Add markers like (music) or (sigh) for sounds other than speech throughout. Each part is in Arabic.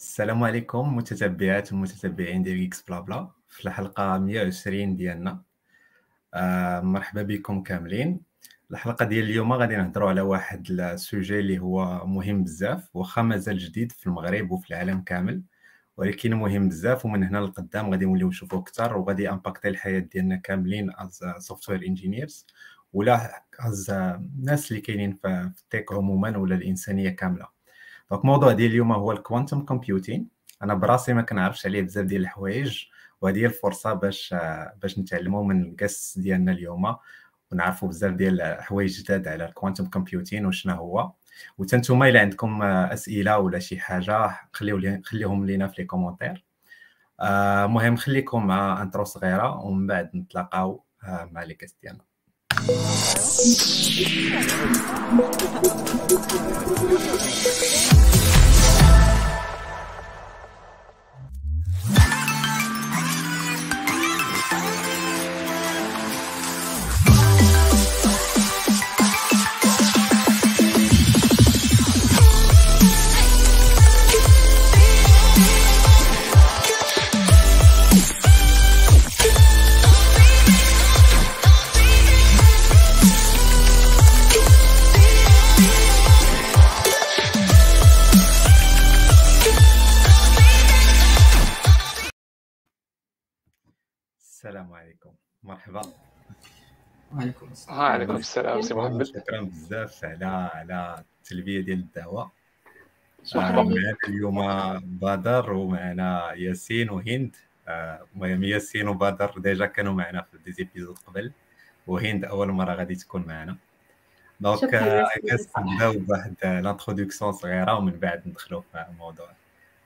السلام عليكم متتبعات ومتتبعين ديال GeeksBlabla في الحلقة 120 ديالنا. آه مرحبا بكم كاملين. الحلقة ديال اليوم غادي نهضروا على واحد ال sujet اللي هو مهم بزاف واخا مازال جديد في المغرب وفي العالم كامل ولكن مهم بزاف ومن هنا لقدام غادي نوليو نشوفوه أكثر وغادي impacter الحياة ديالنا كاملين as software engineers ولا as الناس اللي كاينين في ال tech عموما ولا الإنسانية كاملة. donc الموضوع ديال اليوم هو ال quantum computing أنا براسي ما كنعرفش عليه بزاف ديال الحوايج وهذه هي الفرصة باش باش نتعلموا من ال guests ديالنا اليوم. ونعرفوا بزاف ديال الحوايج جداد على ال quantum computing وشنو هو. وتنتوما إلا عندكم أسئلة ولا شي حاجة خليو خليهم لينا في les commentaires المهم آه خليكم مع intro صغيرة ومن بعد نتلاقاو آه مع les guests ديالنا. السلام (laughs) وعليكم السلام. وعليكم السلام سي محمد شكرا بزاف على على التلبيه ديال الدعوة. شكراً. آه، معنا اليوم بدر ومعنا ياسين وهند. آه، المهم ياسين وبدر déjà كانوا معنا في des épisodes قبل. وهند أول مرة غادي تكون معنا. donc نبداو بواحد l'introduction صغيرة ومن بعد ندخلوا في الموضوع.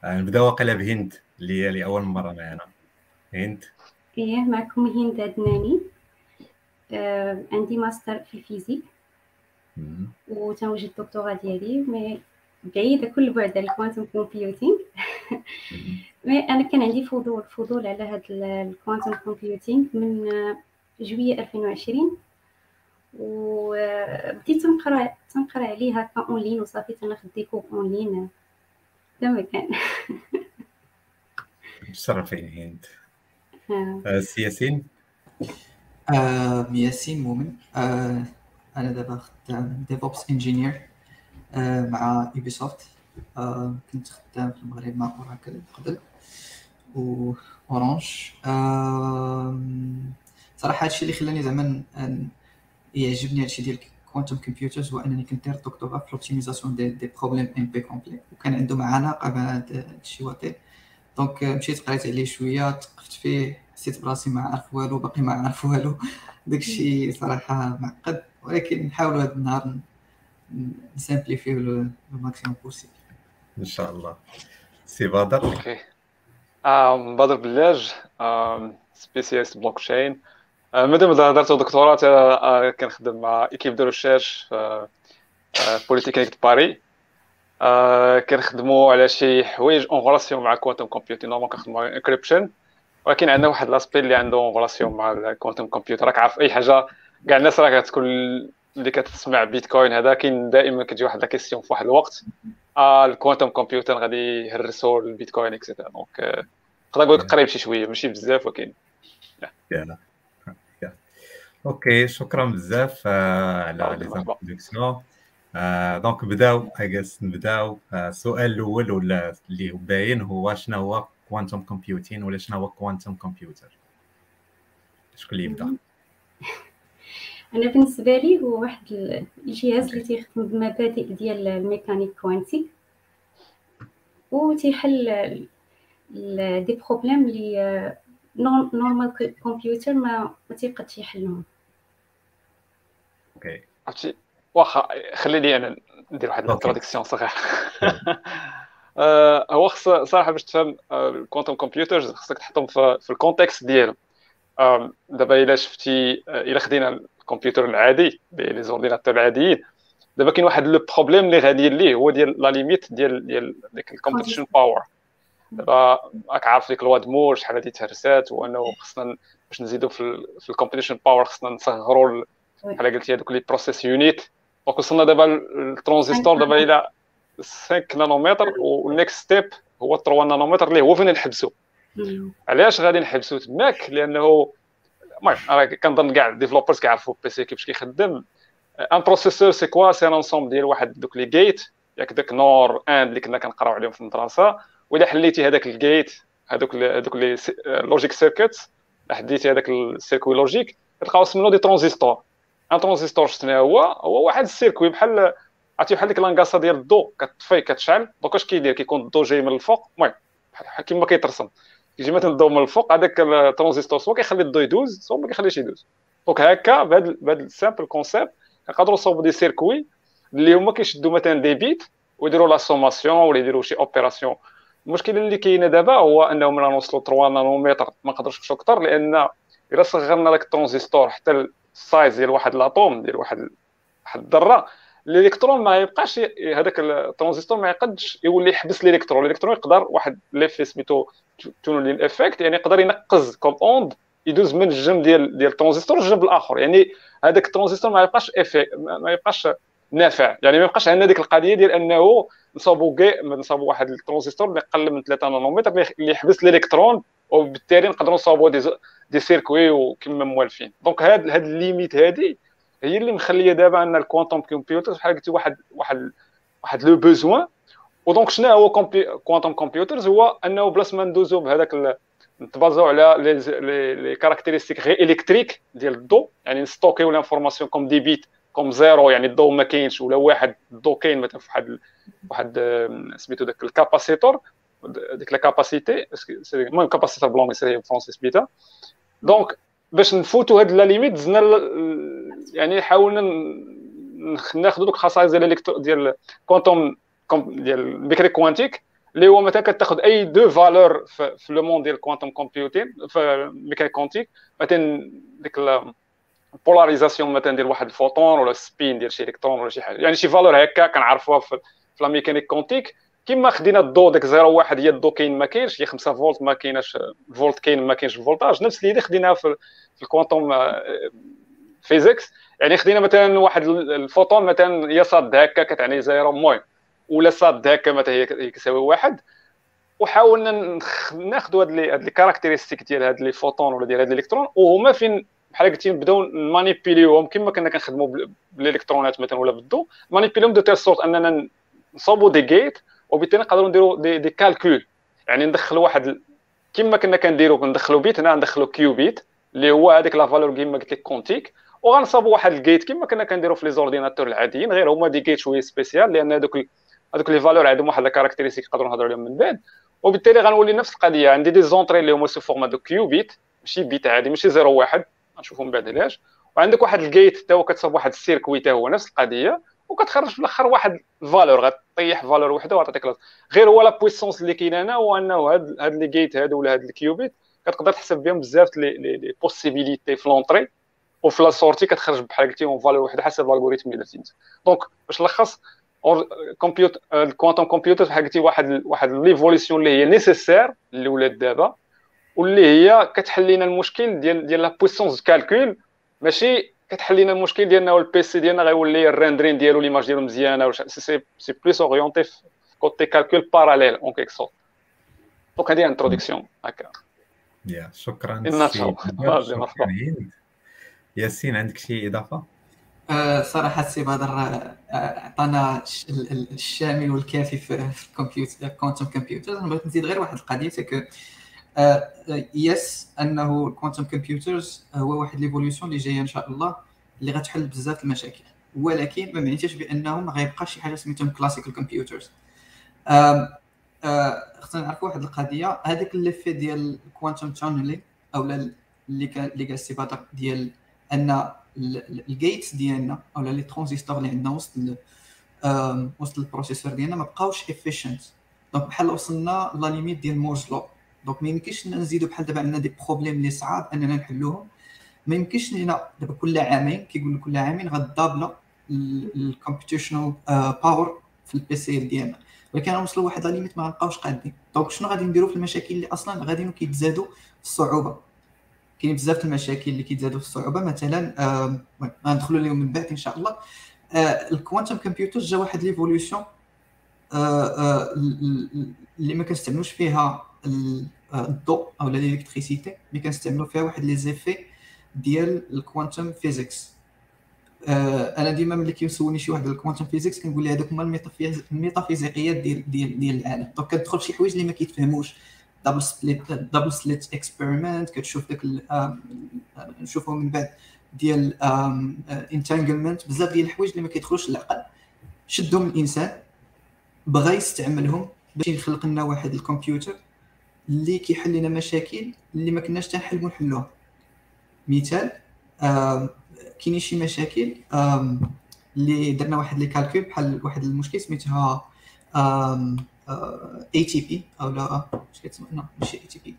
آه، نبداو واقيلا بهند اللي هي اللي أول مرة معنا. هند؟ إيه معكم هند عدناني. آه عندي ماستر في la physique. وتنوجد الدكتوراه ديالي mais بعيدة كل البعد على ال quantum computing. mais أنا كان عندي فضول فضول على هاد ال quantum computing من آه، جوية 2020 وبديت تنقرا تنقرأ عليه هكا أونلاين وصافي تناخد des cours online. هذا ما كان. (laughs) مشرفين هند آه، آه، سي ياسين آه ياسين مؤمن آه أنا دابا خدام DevOps engineer مع Ubisoft آه كنت خدام في المغرب مع Oracle قبل. و Orange آه صراحة هادشي اللي خلاني زعما يعجبني هادشي ديال quantum computers هو أنني كندير دكتوراه في l'optimisation des des problèmes NP-complets وكان عندهم علاقة مع هاد هادشي واطي donc مشيت قريت عليه شوية تقفت فيه. حسيت براسي ما عارف والو باقي ما عارف والو. داكشي صراحة معقد ولكن نحاولوا هذا النهار ن- ن- simplifier le maximum possible. إن شاء الله. سي بدر. أوكي. آه بدر بلاج آه spécialiste blockchain آه مادام هضرت دكتوراه آه كنخدم مع équipe de recherche في آه Polytechnique Paris آه كنخدموا على شي حوايج en relation مع quantum computing normal كنخدموا على encryption ولكن عندنا واحد l'aspect اللي عنده relation مع ال quantum computer راك عارف أي حاجة كاع الناس راه كتكون اللي كتسمع بيتكوين هذا كاين دائما كتجي واحد la question في واحد الوقت. آه ال quantum computer غادي يهرسوا ال Bitcoin et cetera donc نقدر نقول لك قريب شي شوية ماشي بزاف ولكن. أوكي شكرا بزاف آه، على لي مرحبا. introduction donc بداو اجاس نبداو. آه، السؤال الأول ولا اللي باين هو شنو هو quantum computing ولا شنو هو quantum computer شكون اللي يبدأ؟ (laughs) أنا بالنسبة لي هو واحد ال- الجهاز اللي تيخدم بمبادئ ديال la mécanique quantique. و تيحل des problèmes اللي normal computer ما ما تيقدش يحلهم. أوكي. عرفتي؟ واخا خليني أنا ندير واحد. l'introduction صغيرة. آه، (laughs) هو خص صراحة باش تفهم ال quantum computers خصك تحطهم في, في ال context ديالهم. دابا إلا شفتي آه، إلا خدينا الكمبيوتر العادي les ordinateurs العاديين دابا كاين واحد le problème اللي غادي ليه هو ديال la limite ديال ديال ديك ال computation power دابا راك عارف ديك loi de Moore شحال هادي تهرسات وانه خصنا باش نزيدو في في ال computation power خصنا نصغروا بحال قلتي هذوك les process units donc وصلنا دابا الترانزستور دابا إلى 5 nanomètre وال next step هو 3 nanomètre اللي هو فين نحبسو؟ علاش غادي نحبسو تماك؟ لأنه المهم أنا كنظن كاع ال developers كيعرفوا PC كيفاش كيخدم. un processeur c'est quoi c'est un ensemble ديال واحد دوك les gates ياك داك NOR AND اللي كنا كنقراو عليهم في المدرسة. واذا حليتي هذاك ال gate هذوك هذوك les logic circuits حليتي هذاك ال circuit logique تلقاو سميتو des transistors un transistor شنو هو؟ هو واحد ال circuit بحال عرفتي بحال ديك لانكاسا ديال الضو كتطفي كتشعل دوك اش كيدير كيكون الضو جاي من الفوق المهم كيما كيترسم كيجي مثلا الضو من الفوق هذاك الترانزيستور سوا كيخلي الضو يدوز سوا ما كيخليش يدوز donc هكا بهذا بهذا ال simple concept كنقدروا نصاوبوا des circuits اللي هما كيشدوا مثلا des bits ويديروا la sommation ولا يديروا شي opération المشكل اللي كاينة دابا هو انه ملي نوصلوا 3 nanomètre ما نقدرش نمشيو أكثر لأن الا صغرنا داك الترانزيستور حتى ال size ديال واحد l'atome ديال واحد واحد الذره الإلكترون ما يبقاش هذاك الترانزيستور ما يقدش يولي يحبس الإلكترون. الإلكترون يقدر واحد l'effet سميتو tunneling effect يعني يقدر ينقز comme onde يدوز من الجنب ديال ديال الترانزيستور للجنب الآخر. يعني هذاك الترانزيستور ما يبقاش افي ما يبقاش نافع. يعني ما يبقاش عندنا ديك القضية ديال أنه نصاوبوا نصاوبوا واحد الترانزيستور اللي أقل من 3 nanomètre اللي يحبس الإلكترون وبالتالي نقدروا نصاوبوا des des circuits وكما موالفين. donc هاد هاد la limite هادي هي اللي مخلية دابا ان ال quantum computer بحال قلتي واحد واحد واحد le besoin و donc شنو هو quantum computers هو أنه place ما ندوزو بهذاك نتبازو على les les caractéristiques غير électriques ديال الضو يعني نستوكيو l'information comme des bits comme zéro يعني الضوء ما كاينش. ولا واحد الضوء كاين مثلا في واحد واحد سميتو داك ال capacitor ديك لا المهم capacitor بلون c'est français سميتها donc باش نفوتوا هاد la limite زدنا يعني حاولنا ناخذوا دوك الخصائص ديال ديال quantum ديال ال mécanique quantique اللي هو مثلا كتاخذ أي deux valeurs في le monde ديال ال quantum computing في ال mécanique quantique مثلا ديك ال polarisation مثلا ديال واحد الفوتون ولا ال spin ديال شي إلكترون ولا شي حاجة. يعني شي valeurs هكا كنعرفوها في la mécanique quantique كما خدينا الضو داك 0 1 هي الضو كاين ما كاينش هي 5 فولت ما كايناش الفولت كاين ما كاينش ال voltage نفس اللي خديناها في ال quantum physics يعني خدينا مثلا واحد الفوتون مثلا هي صاد هكا كتعني zéro المهم ولا صاد هكا مثلا هي كتساوي واحد. وحاولنا ناخذوا هاد les هاد les caractéristiques ديال هاد les photons ولا ديال هاد الإلكترون وهما فين بحال قلتي نبداو نمانيبيليوهم. كما كنا كنخدموا بالإلكترونات مثلا ولا بالضو مانيبيليوهم de telle sorte أننا نصوبوا des gates وبالتالي نقدروا نديروا des, des calculs يعني ندخلوا واحد كما كنا كنديروا كندخلوا bit هنا ندخلوا qubit اللي هو هذيك la valeur كيما قلت لك quantique وغنصاوبوا واحد ال gate كما كنا كنديروا في les ordinateurs العاديين غير هما des gates شوية spéciales لأن هذوك هذوك les valeurs عندهم واحد ال caractéristique نقدروا نهضروا عليهم من بعد. وبالتالي غنولي نفس القضية عندي des entrées اللي هما sous format de qubit ماشي bit عادي ماشي 0 1 غنشوفوا من بعد علاش. وعندك واحد ال gate حتى هو كتصاوب واحد ال circuit حتى هو نفس القضية وكتخرج في الآخر واحد ال valeur غطيح valeur وحده وغتعطيك غير هو la puissance اللي كاين هنا هو أنه هاد هاد les gates هادو ولا هاد ال qubit كتقدر تحسب بهم بزاف les les possibilités في l'entrée وفي la sortie كتخرج بحال قلتي une valeur وحده حسب ال algorithm اللي درتي donc باش نلخص computer ال quantum computer بحال قلتي واحد واحد l'évolution اللي هي nécessaire اللي ولات دابا واللي هي كتحل لنا المشكل ديال ديال la puissance calcul ماشي كتحل لنا المشكل ديالنا وال PC ديالنا غيولي ال rendering ديالو les images ديالو مزيانة c'est c'est plus orienté côté calcul parallèle en quelque sorte donc هذه introduction هكا. يا شكرا (laughs) مرحبا ياسين عندك شي إضافة؟ أه صراحة السي بدر عطانا الشامل والكافي في ال computer quantum computer أنا بغيت نزيد غير واحد القضية c'est que yes أنه ال quantum computers هو واحد l'évolution اللي جاية إن شاء الله اللي غتحل بزاف المشاكل. ولكن ما معنيتش بانه ما غيبقاش شي حاجة سميتهم classical computers خصنا نعرفوا واحد القضية. هذاك l'effet ديال ال quantum tunneling أو اللي كان اللي قال السي بدر ديال أن ال gates ديالنا أو les transistors اللي عندنا وسط وسط ال processeur ديالنا ما بقاوش efficient donc بحال وصلنا la limite ديال Moore's law donc ما يمكنش نزيدو بحال دابا عندنا des problèmes اللي صعاب أننا نحلوهم. ما يمكنش لينا دابا كل عامين كيقول كل عامين غدابلا ال computational power في ال PC ديالنا. ولكن نوصلوا واحد limite ما غنبقاوش قادين. donc شنو غادي نديرو في المشاكل اللي أصلا غادي كيتزادوا في الصعوبة؟ كاين بزاف المشاكل اللي كيتزادوا في الصعوبة. مثلا غندخلوا لهم من بعد إن شاء الله. ال quantum computer جا واحد l'évolution اللي ما كنستعملوش فيها الضوء أو ال electricity ملي كنستعملوا فيها واحد les effets ديال ال quantum physics أنا ديما ملي كيسولني شي واحد ال quantum physics كنقول له هذوك هما الميتافيزيقيات ديال ديال ديال العالم. donc كتدخل شي حوايج اللي ما كيتفهموش. double split double slit experiment كتشوف داك نشوفو من بعد ديال entanglement بزاف ديال الحوايج اللي ما كيدخلوش للعقل شدهم الإنسان بغى يستعملهم باش يخلق لنا واحد الكمبيوتر اللي كيحل لنا مشاكل اللي ما كناش تنحلموا نحلوها. مثال كاينين شي مشاكل اللي درنا واحد les calculs بحال واحد المشكل سميتها ATP أو لا اش كتسمى no ماشي ATP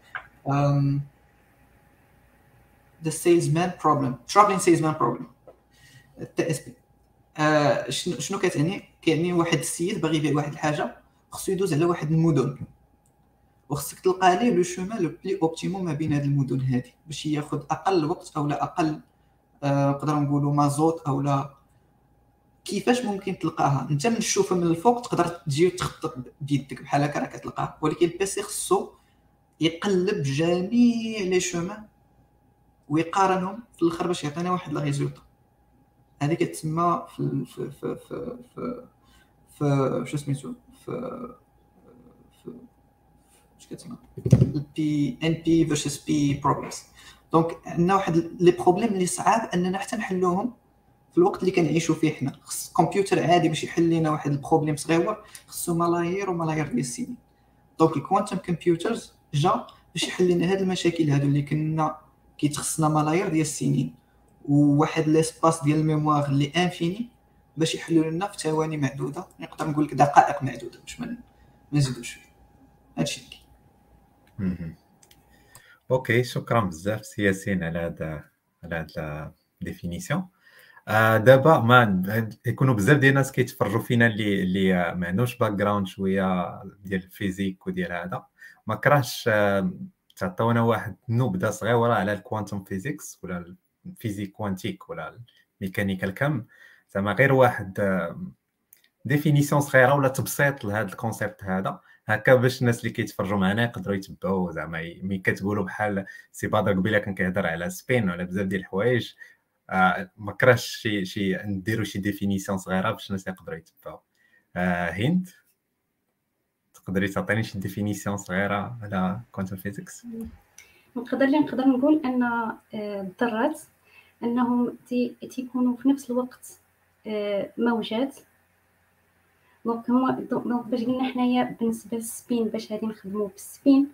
the salesman problem traveling salesman problem. TSP شنو كتعني كيعني واحد السيد باغي يبيع واحد الحاجة خصو يدوز على واحد المدن. وخصك تلقى ليه le chemin le plus optimum ما بين هاد المدن هادي باش ياخذ أقل وقت أو لا أقل آه، نقدروا نقولوا مازوت أو لا كيفاش ممكن تلقاها؟ انت من تشوفها من الفوق تقدر تجي وتخطط بيدك بحال هكا راه كتلقاها ولكن ال PC خصو يقلب جميع les chemins ويقارنهم في الآخر باش يعطينا واحد la résultat. هذه كتسمى في في في في في, في شو سميتو؟ في في كتسمى؟ NP versus P problems donc عندنا واحد les problèmes اللي صعاب أننا حتى نحلوهم في الوقت اللي كنعيشوا فيه حنا. خص كمبيوتر عادي باش يحل لنا واحد ال problème صغيور خصو ملايير وملايير ديال السنين donc ال quantum computers جا باش يحل لنا هاد المشاكل هادو اللي كنا كيتخصنا ملايير ديال السنين وواحد l'espace ديال ال mémoire اللي infini باش يحلوا لنا في ثواني معدودة. نقدر نقول لك دقائق معدودة باش ما نزيدوش هادشي اللي okay شكرا بزاف سي ياسين على هذا على هذا définition آه دابا ما يكونوا بزاف ديال الناس كيتفرجوا فينا اللي اللي ما عندهمش background شوية ديال ال physique وديال هذا. ما كرهش آه تعطونا واحد نبذه صغيره على ال quantum physics ولا ال physique quantique ولا الميكانيكا الكم زعما غير واحد définition صغيرة ولا تبسيط لهذا ال concept هذا. هكا باش الناس اللي كيتفرجوا معنا يقدروا يتبعوا زعما ملي كتقولوا بحال سي بدر قبيلة كان كيهضر على spin وعلى بزاف ديال الحوايج آه ما كرهش شي شي نديروا شي définition صغيرة باش الناس يقدروا يتبعوا آه هند؟ تقدري تعطيني شي définition صغيرة على quantum physics نقدر اللي نقدر نقول أن آه، الذرات أنهم تيكونوا في نفس الوقت آه، موجات. donc هما donc باش قلنا حنايا بالنسبة لل spin باش غادي نخدمو بال spin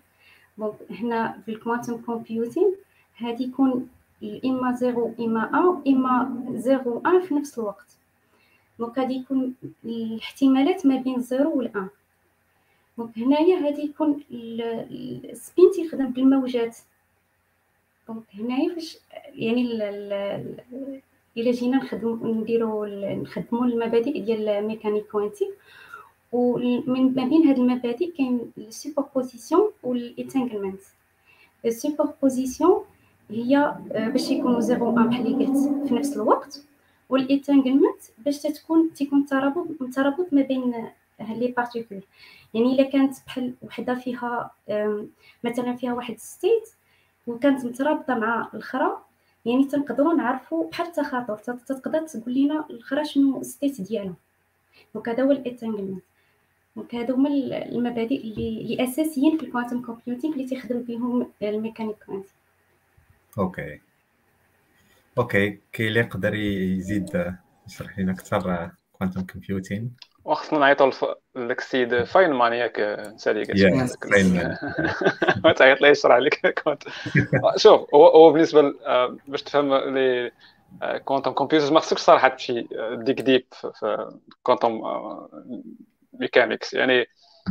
donc هنا في ال quantum computing هادي يكون إما zéro إما un إما zéro un في نفس الوقت. donc غادي يكون الاحتمالات ما بين zéro وال un. donc هنايا غادي يكون ال spin تيخدم بالموجات donc هنايا فاش يعني إلا جينا نخدمو نديرو نخدمو المبادئ ديال ال mécanique quantique. ومن ما بين هاد المبادئ كاين ال superposition وال entanglement ال superposition هي آه، باش يكونوا zéro قلت في نفس الوقت وال entanglement باش تكون تيكون ترابط ترابط ما بين les particules. يعني إلا كانت بحال وحدة فيها مثلا فيها واحد state وكانت مترابطة مع الأخرى يعني تنقدروا نعرفوا بحال التخاطر. تقدر تقول لنا الأخرى شنو state ديالها donc هذا هو ال entanglement donc هادو هما المبادئ اللي اساسيين في ال quantum computing اللي تيخدم بهم الميكانيك كوانتم okay. okay كاين اللي يقدر يزيد يشرح لنا أكثر quantum computing وخصنا نعيطوا لك السيد فاينمان ياك نسالي قلت (laughs) ما تعيط لي يشرح لك (laughs) شوف هو هو بالنسبة باش تفهم لي quantum computers ما خصكش صراحة تمشي ديك deep في quantum mechanics يعني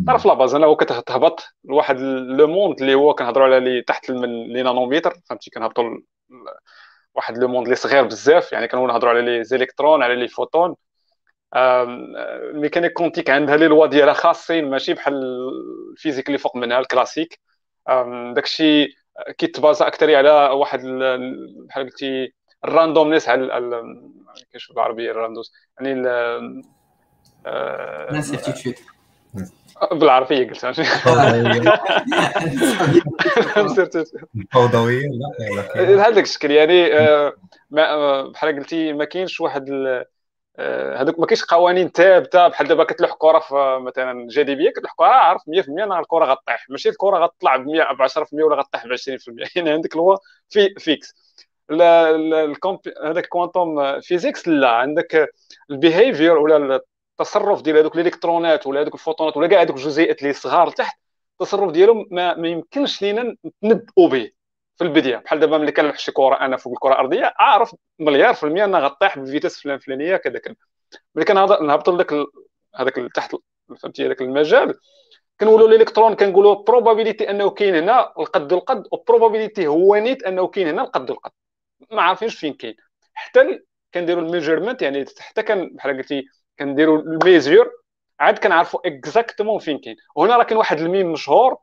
تعرف la base أنه كتهبط. لواحد le monde اللي هو كنهضروا على اللي تحت من les nanomètres فهمتي؟ كنهبطوا واحد le monde اللي صغير بزاف يعني كنقول نهضروا على les électrons على les photons. ال mécanique quantique عندها لي لوا ديالها خاصين ماشي بحال ال physique اللي فوق منها الكلاسيك. داكشي كيتبازا أكثر على واحد بحال قلتي ال randomness على كيفاش بالعربية ال randomness يعني ال incertitude بالعربية قلت (laughs) الفوضوية. لا هذاك الشكل. يعني آه، آه، بحال قلتي ما كاينش واحد آه، هذوك ما كاينش قوانين ثابتة. بحال دابا كتلوح كرة في مثلا جاذبيه كتلوح كرة عارف 100% إن الكرة غطيح. ماشي الكرة غتطلع ب 100 ب 10% ولا غطيح ب 20% يعني عندك loi في fixe هذاك quantum physics لا. عندك ال behavior ولا التصرف ديال هذوك الإلكترونات ولا هذوك الفوتونات ولا كاع هذوك الجزيئات اللي صغار لتحت التصرف ديالهم ما, ما يمكنش لينا نتنبؤوا به في البداية. بحال دابا ملي كنلوح شي كرة أنا فوق الكرة الأرضية أعرف مليار في المية انها غطيح بال vitesse فلان فلانية كذا كذا. ملي كنهبط لذاك هذاك تحت فهمتي هذاك المجال كنقولوا الإلكترون كنقولوا probabilité أنه كاين هنا القد القد و probabilité هو نيت أنه كاين هنا القد القد. ما عارفينش فين كاين. حتى كنديروا ال measurement يعني حتى كان بحال قلتي كنديروا ال mesure عاد كنعرفوا exactement فين كاين. وهنا راه كاين واحد الميم مشهور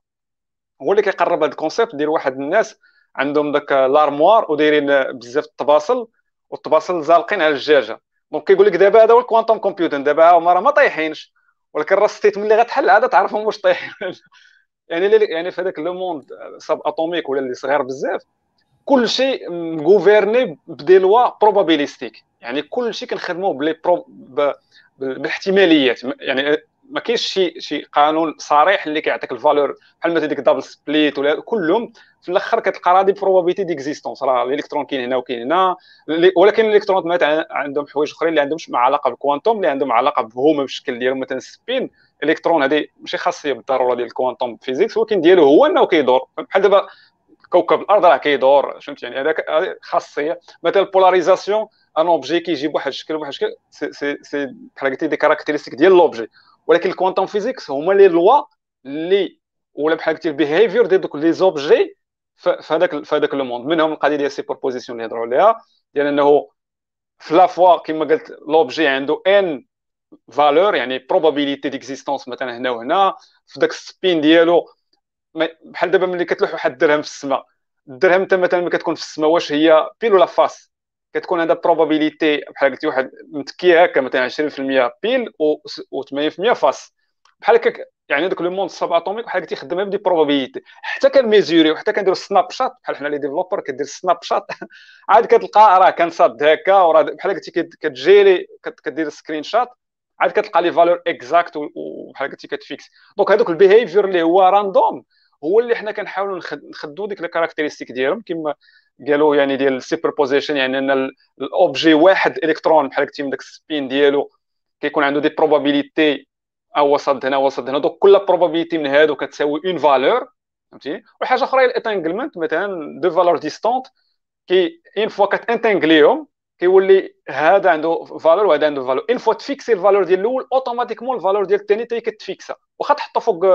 هو اللي كيقرب هذا ال concept ديال واحد الناس عندهم داك l'armoire ودايرين بزاف الطباصل والطباصل زالقين على الجاجه donc كيقول لك دابا هذا هو ال quantum computer دابا هما راه ما طايحينش. ولكن راه state ملي غتحل عاد تعرفهم واش طايحين. (laughs) يعني يعني في هذاك le monde subatomique ولا اللي صغير بزاف كل شيء مغوفيرني ب des lois probabilistiques يعني كل شيء كنخدموه ب les pro بالاحتماليات. يعني ما كاينش شي شي قانون صريح اللي كيعطيك ال valeur بحال مثلا ديك double slit ولا كلهم في الأخر كتلقى راه des probabilités d'existence راه الإلكترون كاين هنا وكاين هنا. ولكن الإلكترونات عندهم حوايج أخرين اللي عندهمش مع علاقة بال quantum اللي عندهم علاقة بهما بالشكل ديالهم. مثلا ال spin الإلكترون هذه ماشي خاصيه بالضرورة ديال ال quantum physics ولكن ديالو هو إنه كيدور. بحال دابا كوكب الأرض راه كيدور فهمت يعني؟ هذاك خاصيه مثلا ال polarisation un objet كيجي بواحد الشكل بواحد الشكل سي سي بحال قلتي des caractéristiques ديال l'objet. ولكن ال quantum physics هما لي لوا اللي ولا بحال قلتي ال behavior ديال دوك les objets في هذاك في هذاك le monde. منهم القضية ديال ال superposition اللي هضروا عليها ديال إنه في لا فوا كما قلت l'objet عنده une valeur يعني probabilité d'existence مثلا هنا وهنا. في ذاك ال spin ديالو بحال دابا ملي كتلوح واحد الدرهم في السماء. الدرهم انت مثلا ملي كتكون في السماء واش هي pile ولا face كتكون عندها probabilité بحال قلتي واحد متكية هكا مثلا 20% pile و 80% face بحال هكا يعني هذوك le monde subatomique بحال قلتي خدامة ب des probabilités حتى كنميزوري وحتى كنديرو snapshot بحال حنا les développeurs كدير snapshot (laughs) عاد كتلقى راه كنصاد هكا وراه بحال قلتي كتجيري كدير screenshot عاد كتلقى les valeurs exactes وبحال قلتي كت fixe. donc هذوك ال behavior اللي هو random هو اللي حنا كنحاولوا نخدو ديك ال caractéristiques ديالهم كما قالوا يعني ديال ال superposition يعني إن ال objet واحد إلكترون بحال قلتي من داك ال spin ديالو كيكون عنده des probabilités ou soit هنا soit هنا. donc كل probabilité من هادو كتساوي une valeur فهمتي؟ وحاجة أخرى هي ال entanglement مثلا deux valeurs distantes que une fois كتانتانجليهم كيولي هذا عنده valeur وهذا عنده valeur une fois تفيكسي ال valeur ديال الأول automatiquement ال valeur ديال الثاني حتى كتفيكسا. واخا تحطو فوق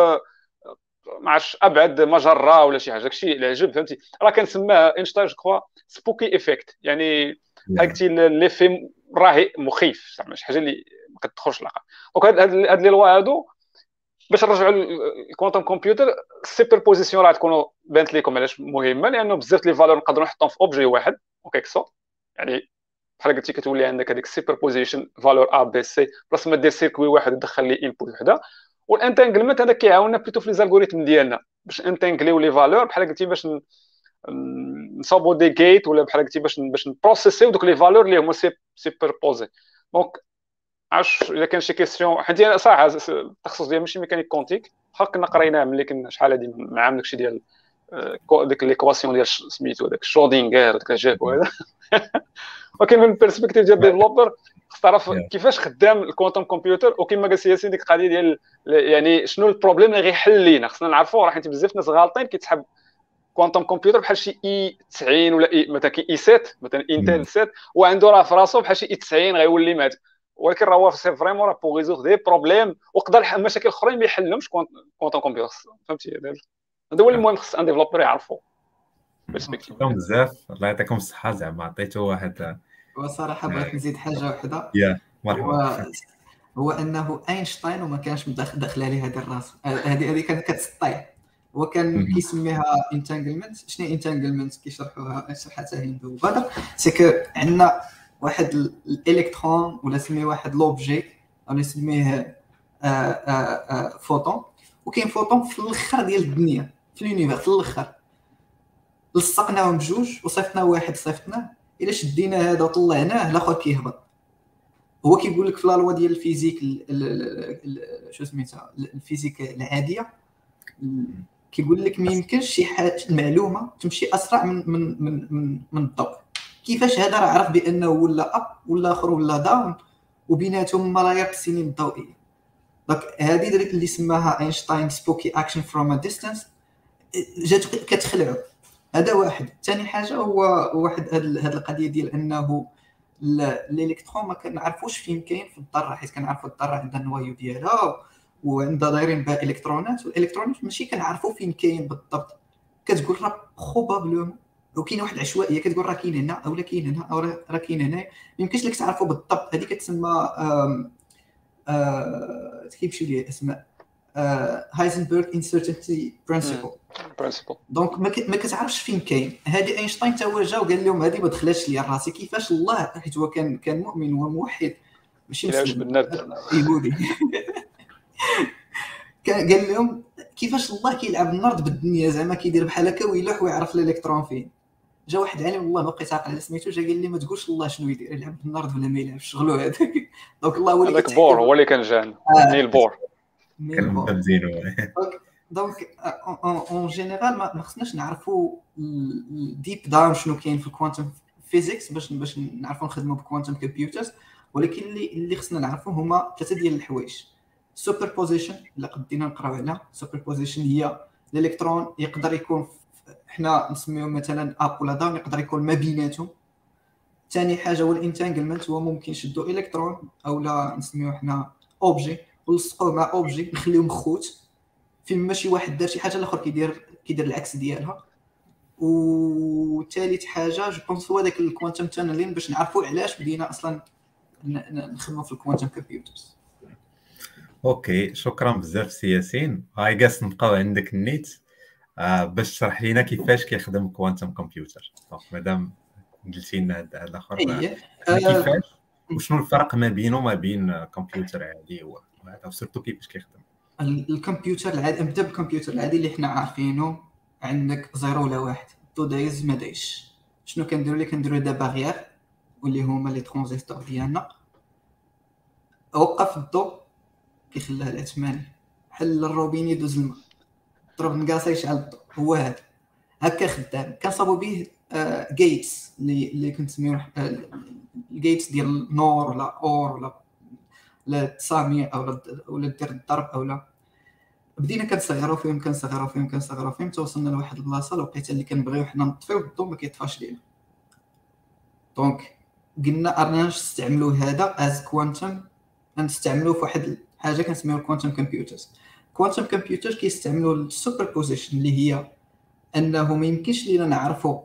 ما عرفتش أبعد مجرة ولا شي حاجة. داكشي اللي عجب فهمتي؟ راه كنسماه اينشتاين the spooky effect يعني هاكتي ليفي راهي مخيف زعما شي حاجة اللي ما كتدخلش العقل donc هاد لي لوا هادو باش نرجعوا ال quantum computer ال superposition راه تكونوا بانت لكم علاش مهمة لأنه بزاف les valeurs نقدروا نحطهم في objet واحد okay so يعني بحال قلتي كتولي عندك هذيك ال superposition valeur A B C بلاص ما دير circuit واحد ودخل les inputs وحدة. وال entanglement هذا كيعاوننا plutôt في les algorithmes ديالنا باش انتانجليو les valeurs بحال قلتي باش نصاوبو des gates ولا بحال قلتي باش باش نبروسيسيو دوك les valeurs اللي هما superposés donc عرفت إلا كان شي question حيت أنا صراحة التخصص ديالي ماشي mécanique quantique. واخا كنا قريناه ملي كنا شحال هادي مع عام داكشي ديال آه، ديك l'équation ديال سميتو داك شرودينغر داك جاك وهذا ولكن من ال perspective ديال ال developer خص تعرف كيفاش خدام ال quantum computer وكما قال سي ديك القضية ديال يعني شنو ال problème اللي غيحل لينا. خصنا نعرفوا راه حيت بزاف الناس غالطين كيتسحب quantum computer بحال شي i 90 ولا اي مثلا كي i 7 مثلا انتل 7 وعنده راه في راسو بحال شي i 90 غيولي مات. ولكن راه هو c'est vraiment راه pour résoudre des problèmes وقدر مشاكل أخرين ما يحلهمش quantum computer فهمتي؟ هذا هو اللي المهم خص un developer يعرفو بزاف. الله يعطيكم الصحة. زعما عطيتو واحد وصراحة بغيت نزيد حاجة واحدة يا مرحبا. هو أنه أينشتاين وما كانش داخل عليه هذه الراس هذه هذه كانت كتسطي هو كان كيسميها entanglement شنو entanglement كيشرحوها شرحتها هندو وبدر c'est que عندنا واحد الإلكترون ولا سميه واحد l'objet أو نسميه فوتون. وكاين فوتون في الأخر ديال الدنيا في ال univers في الأخر. لصقناهم بجوج وصيفطنا واحد صيفطناه. إلا شدينا هذا وطلعناه الآخر كيهبط. هو كيقول لك في la loi ديال ال physique شو سميتها؟ الفيزيك العادية. كيقول لك ما يمكنش شي حاجة المعلومة تمشي أسرع من من من من, من الضوء. كيفاش هذا راه عرف بأنه ولا up ولا آخر ولا down وبيناتهم ملايير السنين الضوئية. donc هذه اللي سماها اينشتاين spooky action from a distance جات كتخلعو. هذا واحد. ثاني حاجة هو واحد هذه القضية ديال أنه الإلكترون ما كنعرفوش فين كاين في الذره حيت كنعرفوا الذره عندها ال noyau ديالها وعندها دايرين بها إلكترونات. والالكترونات ماشي كنعرفوا فين كاين بالضبط. كتقول راه probablement وكاين واحد العشوائية كتقول راه كاين هنا أو لا كاين هنا أو راه كاين هنا. ما يمكنش لك تعرفوا بالضبط. هذه كتسمى كيمشي لي الاسماء هايزنبرغ uncertainty principle donc ما كتعرفش فين كاين. هذه اينشتاين تا هو جا وقال لهم هذه ما دخلاتش لي راسي. كيفاش الله حيت هو كان كان مؤمن وموحد. ماشي يهودي (laughs) (laughs) قال لهم كيفاش الله كيلعب النرد بالدنيا؟ زعما كيدير بحال هكا ويلوح ويعرف الإلكترون فين. جا واحد عالم والله ما بقيت عاقل على سميتو جا قال لي ما تقولش الله شنو يدير يلعب بالنرد ولا ما يلعبش شغلو هذاك. (laughs) donc الله هو اللي هذاك بور هو اللي كان جان. نيلز بور. كان donc en général ما خصناش نعرفوا deep down شنو كاين في ال quantum physics باش باش نعرفوا نخدموا ب quantum computers ولكن اللي اللي خصنا نعرفوا هما ثلاثة ديال الحوايج. superposition الا قدينا نقراو عليها. superposition هي الإلكترون يقدر يكون حنا نسميو مثلا up ولا down يقدر يكون ما بيناتهم ثاني حاجة هو ال entanglement هو ممكن نشدو إلكترون أو لا نسميو حنا objet ونلصقوه مع objet (laughs) نخليهم خوت. فين ماشي واحد دار شي حاجة الآخر كيدير كيدير العكس ديالها. وثالث حاجة je pense هو داك ال quantum tunneling باش نعرفوا علاش بدينا أصلا نخدموا في ال quantum computers okay شكرا بزاف سي ياسين. هاي قاس نبقاو عندك النيت. آه باش تشرح لينا كيفاش كيخدم quantum computer donc مادام قلتي لنا هذا الآخر. إيه. كيفاش؟ وشنو الفرق ما بينه وما بين كمبيوتر عادي وهذا surtout كيفاش كيخدم الكمبيوتر العادي نبدأ بالكمبيوتر العادي اللي حنا عارفينه. عندك zéro ولا واحد. الضو دايز ما دايزش. شنو كنديرو اللي كنديرو دا باغيير واللي هما لي ترانزيستور ديالنا. وقف الضوء كيخليها العثماني حل الروبين يدوز الماء. ضرب نقاصة يشعل الضوء هو هذا. هكا خدام. كنصابو به جيتس اللي اللي كنسميو الجيتس ديال نور ولا أور ولا لا التسامية أو ولا دير الضرب أو لا. بدينا كنصغروا فيهم كنصغروا فيهم كنصغروا فيهم توصلنا لواحد البلاصة لقيت اللي كنبغيو حنا نطفيو الضوء ما كيطفاش لينا. donc قلنا أرنا نستعملوا هذا as quantum نستعملوه في واحد كنسميوها ال quantum computers quantum computer كيستعملوا ال superposition اللي هي أنه ما يمكنش لينا نعرفوا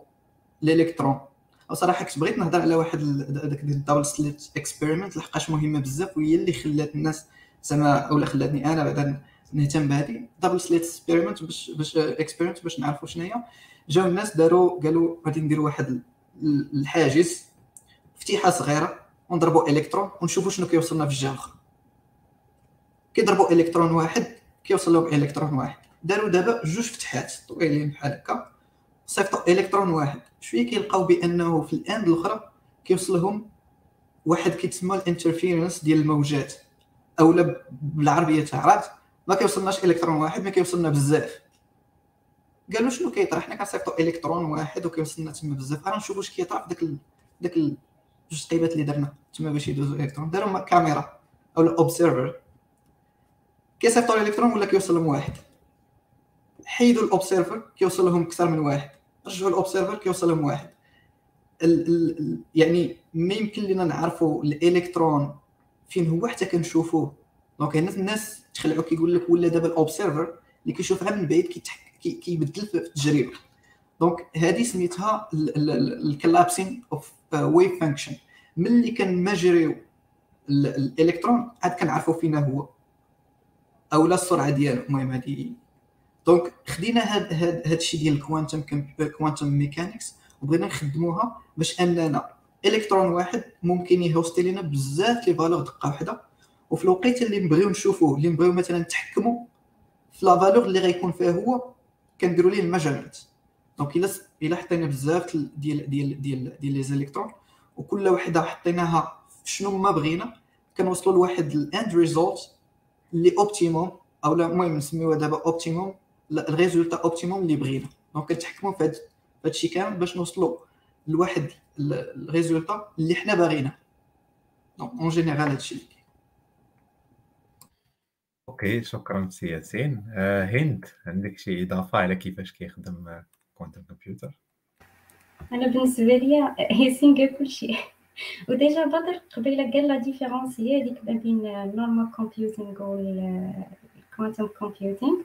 الإلكترون. وصراحه كنت بغيت نهضر على واحد داك ال double slit experiment لحقاش مهمة بزاف وهي اللي خلات الناس زعما اولا خلاتني أنا بعدا نهتم بهذه. double slit experiment باش باش experiment باش نعرفوا شنو هي جاو الناس داروا قالوا غادي نديروا واحد الحاجز فتيحة صغيرة ونضربوا إلكترون ونشوفوا شنو كيوصلنا في الجهه الاخرى كيضربوا إلكترون واحد كيوصل لهم الكترون واحد. داروا دابا جوج فتحات طويلين بحال هكا. صيفطوا إلكترون واحد. شوية كيلقاو بأنه في ال end الأخرى كيوصل لهم واحد كيتسمى ال interference ديال الموجات. أولا بالعربية تعرات ما كيوصلناش إلكترون واحد ما كيوصلنا بزاف. قالوا شنو كيطرا؟ حنا كنصيفطوا إلكترون واحد وكيوصلنا تما بزاف. راه نشوفوا واش كيطرا في داك. داك جوج تقيبات اللي درنا. تما باش يدوزوا الالكترون داروا كاميرا أو ال observer كيصيفطوا الإلكترون ولا كيوصل لهم واحد؟ حيدوا ال observer كيوصل لهم أكثر من واحد. رجعوا ال observer كيوصل لهم واحد. ال ال يعني ما يمكن لنا نعرفوا الإلكترون فين هو حتى كنشوفوه donc هنا الناس تخلعوا كيقول لك ولا دابا ال observer اللي كيشوفها من بعيد كيبدل في التجربه donc هذه سميتها ال collapsing of wave function ملي كنميزوريو الإلكترون عاد كنعرفوا فينا هو. أو لا السرعة ديالو. المهم هذه donc خدينا هاد هاد هاد الشيء ديال ال quantum quantum mechanics وبغينا نخدموها باش أننا الكترون واحد ممكن يهوستي لنا بزاف les valeurs دقة واحدة. وفي الوقيته اللي نبغيو نشوفوه اللي نبغيو مثلا نتحكموا في la valeur اللي غيكون فيها هو كنديروا ليه المجالات donc إلا إلا حطينا بزاف ديال ديال ديال ديال les électrons وكل وحده حطيناها شنو ما بغينا كنوصلوا لواحد ال end result اللي optimum أو المهم نسميوها دابا optimum ال résultat optimum اللي بغينا. donc كنتحكموا في هذا الشيء كامل باش نوصلوا لواحد ال résultat اللي حنا باغينه donc en général هادشي اللي okay شكرا سي ياسين. آه هند عندك شي إضافة على كيفاش كيخدم quantum computer أنا بالنسبة لي ياسين قال كل شيء. (laughs) و déjà بدر قبيلة قال la différence هي هذيك ما بين ال normal computing وال quantum computing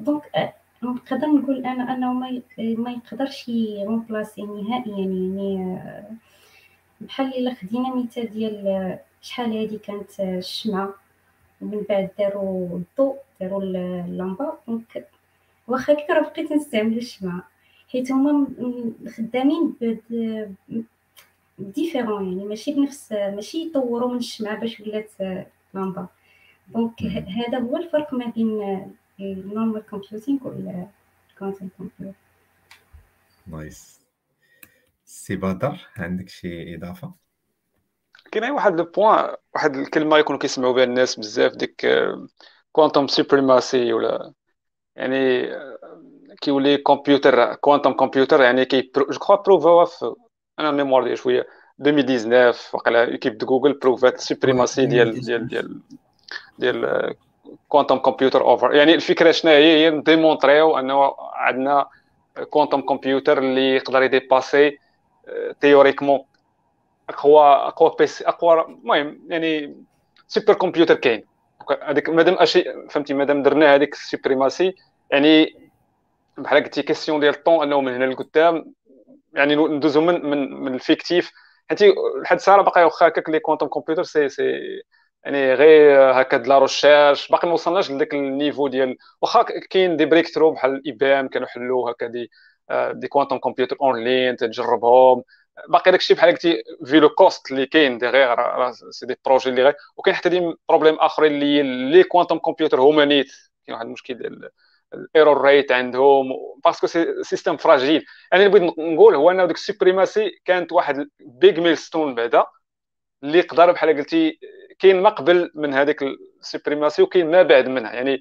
donc نقدر نقول أنا انه ما ما يقدرش يرومبلاسي نهائيا يعني بحال إلا خدينا مثال ديال شحال هادي كانت الشمعة. ومن بعد داروا الضوء داروا اللمبة. donc واخا راه بقيت نستعمل الشمعة. حيت هما خدامين différents يعني ماشي بنفس ماشي يطوروا من الشمعة باش ولات لامبا donc هذا هو الفرق ما بين ال normal computing وال quantum computer nice سي بدر عندك شي إضافة؟ كاين واحد le point واحد الكلمة يكونوا كيسمعوا بها الناس بزاف ديك quantum supremacy ولا يعني كيولي computer quantum computer يعني que je crois بروفاوها في أنا mémoire ديال شوية 2019 وقيلا équipe de Google بروفات supremacy ديال ديال ديال ديال quantum computer over يعني الفكرة شنو هي؟ هي نديمونطريو أنه عندنا quantum computer اللي يقدر يديباسي théoriquement اقوى أقوى PC أقوى المهم يعني super computer كاين. هذيك مادام اشي فهمتي مادام درنا هذيك ال supremacy يعني بحال قلتي كيسيون ديال الطون أنه من هنا لقدام يعني ندوزو من من من ال fictif. حيت لحد الساعة باقي واخا هكاك les quantum computers c'est c'est يعني غير هكا de la recherche باقي ما وصلناش لذاك ال niveau ديال واخا كاين des breakthroughs بحال ال IBM كانوا حلوا هكا des des quantum computers online تجربهم. باقي داكشي بحال قلتي في le cost اللي كاين d'ailleurs c'est des projets اللي غير. وكاين حتى des problèmes آخرين اللي les quantum computers هما نيت كاين واحد المشكل ديال ال error rate عندهم parce que c'est système fragile يعني اللي بغيت نقول هو ان ديك ال supremacy كانت واحد big milestone بعدا. اللي يقدر بحال قلتي كاين ما قبل من هذيك ال supremacy وكاين ما بعد منها. يعني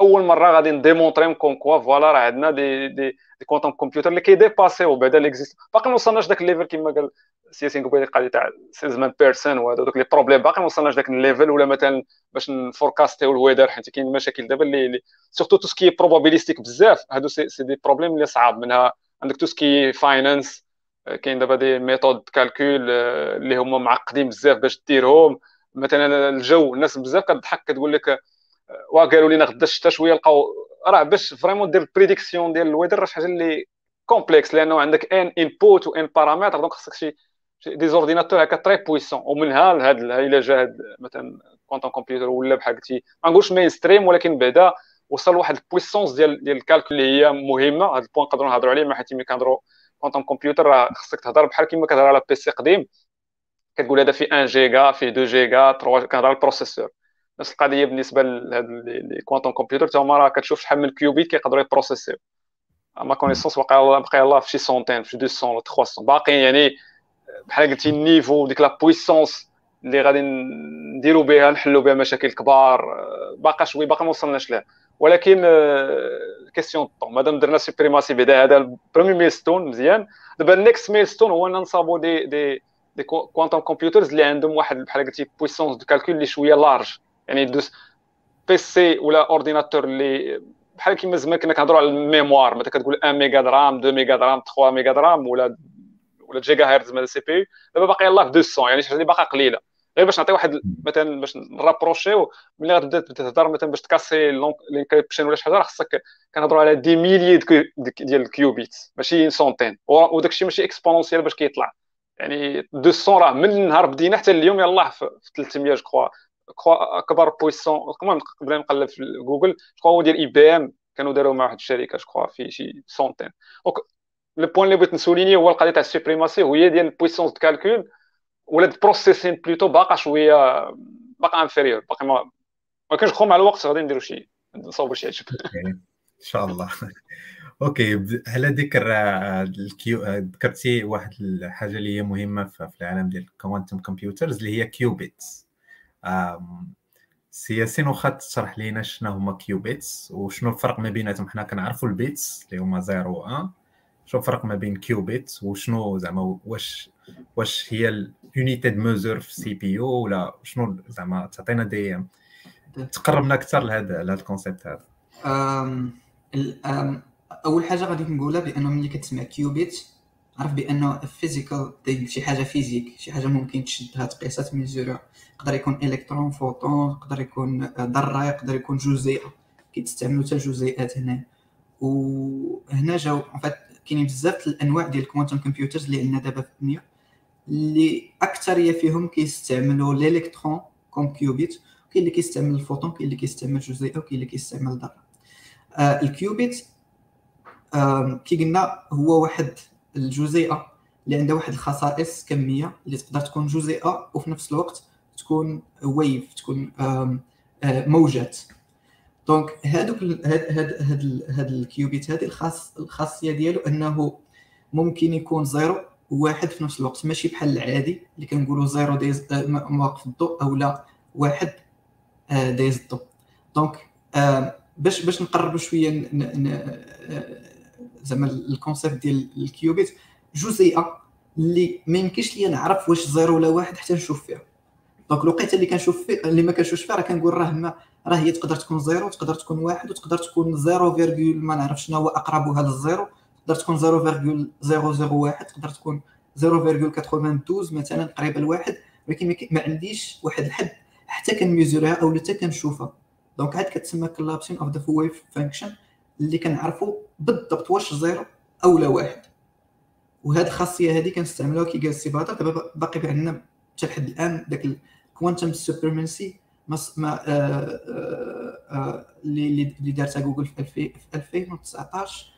أول مرة غادي نديمونطري comme quoi voilà راه عندنا des des des quantum computers اللي كيديباسيو بعدا l'existant باقي ما وصلناش داك ال level كما قال سي ياسين قبيله قال تاع salesman person وهذا دوك les problèmes باقي ما وصلناش داك ال level ولا مثلا باش نفوركاستيو ال weather حيت كاين مشاكل دابا اللي surtout tout ce qui probabilistique بزاف. هادو c'est des problèmes اللي صعاب منها. عندك tout ce qui finance كاين دابا des méthodes calcul اللي هما معقدين بزاف باش ديرهم. مثلا الجو الناس بزاف كتضحك كتقول لك وقالوا لنا غدا الشتا شوية لقاو راه باش vraiment دير prédiction ديال ال weather راه شي حاجة اللي complexe لأنه عندك n input و n paramètres donc خصك شي des ordinateurs هكا très puissants ومنها لهاد الا جا هاد مثلا quantum computer ولا بحال قلتي ما نقولش mainstream ولكن بعدا وصل واحد ال puissance ديال ديال ال calcul اللي هي مهمة. هاد ال point نقدروا نهضروا عليه ما حيت ملي كنهضروا كوانتم كمبيوتر راه خصك تهضر بحال كيما كتهضر على PC قديم. كتقول هذا فيه 1 جيجا فيه 2 جيجا 3 كنهضر ال processeur. نفس القضية بالنسبة لهاد les quantum computer حتى هما راه كتشوف شحال من ال qubit كيقدروا يبروسيسيو. أما connaissance بقى بقى الله في شي centaine في شي 200 ولا 300 باقي يعني بحال قلتي ال niveau ديك la puissance اللي غادي نديرو بها نحلو بها مشاكل كبار. باقا شوي باقي ما وصلناش لها. ولكن كيسيون طون مادام درنا suprématie بعدا هذا ال premier milestone مزيان. دابا ال next milestone هو أن نصابو des des des quantum computers اللي عندهم واحد بحال قلتي puissance de calcul اللي شوية large يعني douze PC ولا ordinateur اللي بحال كيما زمان كنا كنهضروا على ال mémoire. مثلا كتقول 1 méga de RAM 2 méga de RAM 3 méga de RAM ولا ولا جيجا هرتز مال ال CPU. دابا باقي يلاه في 200 يعني شي حاجة باقا قليلة. غير باش نعطي واحد مثلا باش نرابروشيو ملي غتبدا تهضر مثلا باش تكاسي ال encryption ولا شي حاجة راه خصك كنهضروا على des milliers ديال ال qubit ماشي centaine وداك الشيء ماشي exponentielle باش كيطلع. يعني 200 راه من النهار بدينا حتى اليوم يلاه في 300 جو كخوا أكبر بويسون المهم قبل نقلب في جوجل جو هو ديال إي بي إم كانوا داروا مع واحد الشركة جو في شي سونتين دونك لو بوين اللي بغيت نسوليني هو القضية تاع السوبريماسي وهي ديال البويسونس دو كالكول ولا بروسيسين بلوتو باقا شوية باقا انفيريور باقي ما ما كانش مع الوقت غادي نديرو شي نصاوبوا شي عجب. (laughs) إن شاء الله. (laughs) أوكي على ذكر آه، الكيو آه، ذكرتي واحد الحاجة اللي هي مهمة في العالم ديال الكوانتم كمبيوترز اللي هي كيوبيتس سي ياسين واخا تشرح لينا شنو هما qubits وشنو الفرق ما بيناتهم؟ حنا كنعرفوا ال bits اللي هما 0 و 1 شنو الفرق ما بين qubit وشنو زعما واش واش هي ال unité de mesure في CPU ولا شنو زعما تعطينا des تقربنا أكثر لهذا لهذا ال concept هذا. أول حاجة غادي نقولها بأنه ملي كتسمع qubit عرف بأنه physical شي حاجة physique شي حاجة ممكن تشدها تقيسها تميزورها يقدر يكون الكترون فوتون يقدر يكون ذرة يقدر يكون جزيئة. كيتستعملوا حتى الجزيئات هنا. وهنا جاو كاينين بزاف الأنواع ديال ال quantum computers اللي عندنا دابا في الدنيا اللي اكثريه فيهم كيستعملوا الإلكترون comme qubit كاين اللي كيستعمل الفوتون كاين اللي كيستعمل الجزيئه وكاين اللي كيستعمل الذره آه ال qubit آه كي قلنا هو واحد الجزيئة اللي عندها واحد الخصائص كمية اللي تقدر تكون جزيئة وفي نفس الوقت تكون wave تكون آه موجات. donc هادوك هاد هاد هاد هاد ال qubit هادي الخاص الخاصية ديالو أنه ممكن يكون zéro وواحد في نفس الوقت ماشي بحال العادي اللي كنقولوا zéro دايز آه، مواقف الضوء أو لا واحد آه، دايز الضوء. donc آه، باش باش نقربوا شوية زعما ال concept ديال ال qubit جزيئه اللي ما يمكنش ليا نعرف واش zéro ولا واحد حتى نشوف فيها. donc الوقيتة اللي كنشوف فيه اللي ما كنشوفش فيها راه كنقول راه ما راه هي تقدر تكون zéro تقدر تكون واحد وتقدر تكون zéro virgule ما نعرف شنو هو أقربها لل zéro. تقدر تكون zéro virgule zéro zéro واحد تقدر تكون zéro virgule 92 مثلا قريبه لواحد ولكن ما عنديش واحد الحد حتى كنميزوريها أو حتى كنشوفها. donc عاد كتسمى collapsing of the wave function اللي كنعرفوا بالضبط واش zéro أو لا واحد. وهاد الخاصيه هذه كنستعملوها كي قال السي دابا باقي عندنا حتى لحد الآن داك ال quantum supremacy ما آه، آه، آه، اللي دارتها جوجل في 2019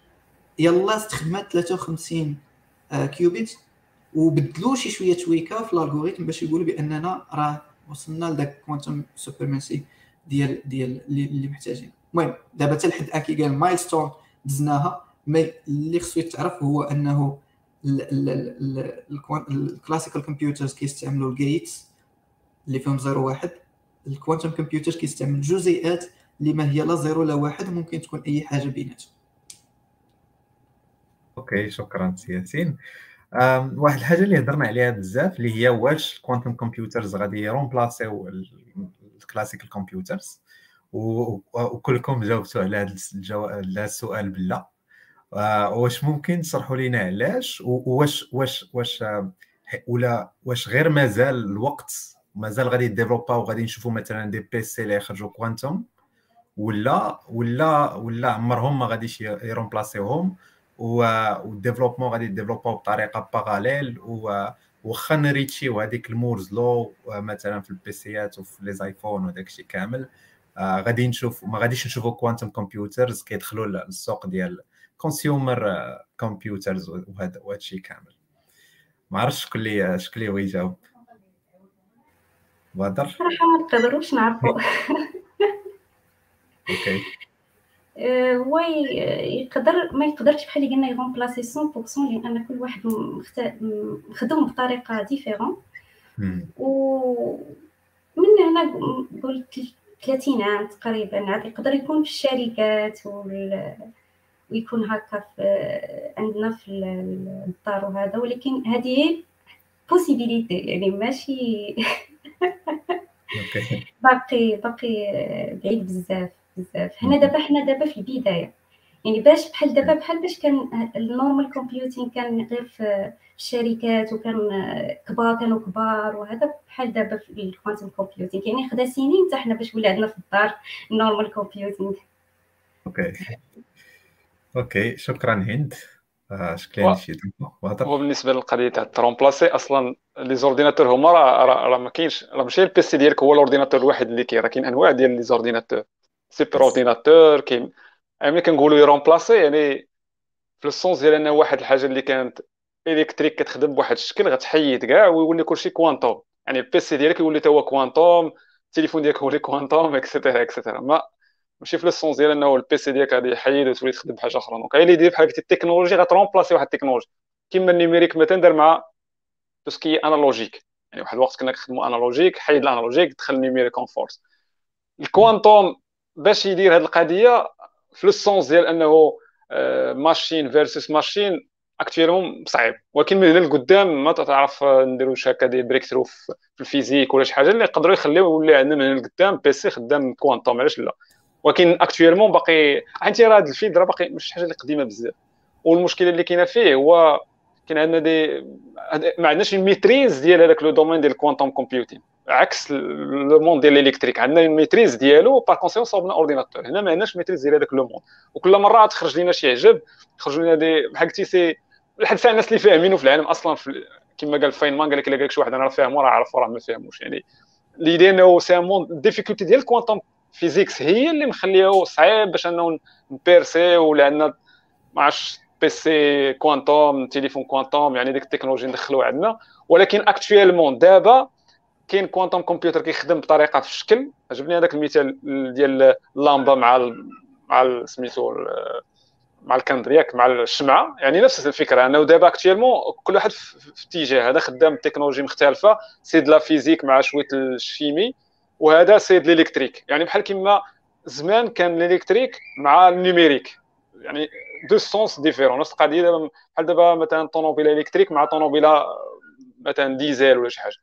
يلا استخدمت 53 qubit. وبدلوا شي شوية tweak في ال algorithm باش يقولوا بأننا راه وصلنا لذاك quantum supremacy ديال ديال اللي محتاجين. المهم دابا حتى لحد كي قال milestone دزناها mais اللي خصو يتعرف هو أنه ال classical computers كيستعملوا ال gates اللي فيهم 0 1 ال quantum computer كيستعمل جزيئات اللي ما هي لا zéro لا واحد ممكن تكون أي حاجة بيناتهم. okay شكرا سي ياسين. واحد الحاجة اللي هضرنا عليها بزاف اللي هي واش ال quantum computers غادي يرومبلاسيو ال classical computers وكلكم جاوبتوا على هذا السؤال بلا واش ممكن تشرحوا لنا علاش؟ واش واش واش ولا واش غير مازال الوقت مازال غادي يديفلوبا وغادي نشوفوا مثلا des PC اللي يخرجوا quantum ولا ولا ولا عمرهم ما غاديش يرومبلاسيوهم والديفلوبمون غادي يديفلوباو بطريقة باراليل واخا نريتشيو هذيك المورز لو مثلا في البيسيات وفي لي زايفون وداك الشيء كامل. آه غادي نشوف ما غاديش نشوفوا كوانتم كمبيوترز كيدخلوا للسوق ديال كونسيومر كمبيوترز وهذا الشيء كامل. ما عرفتش شكون اللي شكون اللي يجاوب. بدر؟ صراحة ما نقدروش نعرفوا أوكي (laughs) هو يقدر ما يقدرش بحال اللي قلنا يرومبلاسي 100% لأن كل واحد مخدوم بطريقة différente و من هنا قلت 30 عام تقريبا عاد يقدر يكون في الشركات وال... ويكون هكا في عندنا في الدار وهذا ولكن هذه possibilité يعني ماشي (laughs) باقي باقي بعيد بزاف. بزاف. حنا دابا حنا دابا في البداية. يعني باش بحال دابا بحال باش كان ال normal computing كان غير في الشركات وكان كبار كانوا كبار وهذا بحال دابا في ال quantum computing يعني خدا سنين حتى حنا باش ولا عندنا في الدار النورمال كومبيوتين أوكي أوكي شكرا هند. شكلين شي هو بالنسبة للقضية تاع ترومبلاسي أصلا les ordinateurs هما راه راه ما كاينش راه ماشي ال PC ديالك هو ال ordinateur الواحد اللي كاين راه كاين أنواع ديال les ordinateurs super ordinateur كاين. ملي كنقولوا يرومبلاسي يعني في ال sens ديال أن واحد الحاجة اللي كانت électrique كتخدم بواحد الشكل غتحيد كاع ويولي كلشي quantum يعني ال PC ديالك يولي تا هو quantum التليفون ديالك هو quantum et cetera et cetera ما ماشي في لو ديال انه ال PC ديالك غادي يحيد وتولي تخدم بحاجة أخرى. donc اللي يدير بحال التكنولوجي غترومبلاسي واحد التكنولوجي. كيما ال numérique مثلا دار مع tout ce qui analogique يعني واحد الوقت كنا كنخدموا analogique حيد ال analogique دخل ال numérique en force ال quantum باش يدير هذه القضية في لو ديال أنه machine versus machine actuellement صعيب. ولكن من هنا لقدام ما تعرف نديرو شي هكا des breakthrough في la physique ولا شي حاجة. اللي يقدروا يخليو يولي عندنا من هنا لقدام PC خدام quantum علاش لا؟ ولكن actuellement باقي انت راه هذا ال field راه باقي مش حاجة اللي قديمة بزاف. والمشكلة اللي كاينة فيه هو كاين عندنا دي ما عندناش ال maîtrise ديال هذاك le domaine ديال ال quantum computing عكس لو موند ديال الالكتريك عندنا الميتريز ديالو بار كونسيون صوبنا اورديناتور هنا ما عندناش ميتريز ديال هذاك لو موند وكل مرة تخرج لنا شي عجب يخرجوا لنا دي بحال قلتي سي لحد ساعه الناس اللي فاهمينه في العالم أصلا في كما قال فاينمان قال لك إلا قال لك شي واحد أنا راه فاهمه راه عرف راه ما فاهموش. يعني اللي إنه سي مون الديفيكولتي ديال الكوانتوم فيزيكس هي اللي مخليه صعيب باش إنه نبيرسي ولا عندنا ما عرفتش بيسي كوانتوم تليفون كوانتوم يعني ديك التكنولوجي ندخلوها عندنا. ولكن actuellement دابا كاين quantum computer كيخدم بطريقة في الشكل. عجبني هذاك المثال ديال اللامبة مع مع سميتو مع الكندر ياك مع الشمعة. يعني نفس الفكرة. انه دابا actuellement كل واحد في اتجاه. هذا خدام تكنولوجي مختلفة c'est de la physique مع شوية la chimie وهذا c'est de l'électrique. يعني بحال كما زمان كان l'électrique مع ال numérique. يعني deux sens différents. نفس القضية دابا بحال دابا مثلا طوموبيله électrique مع طوموبيله مثلا ديزل ولا شي حاجة.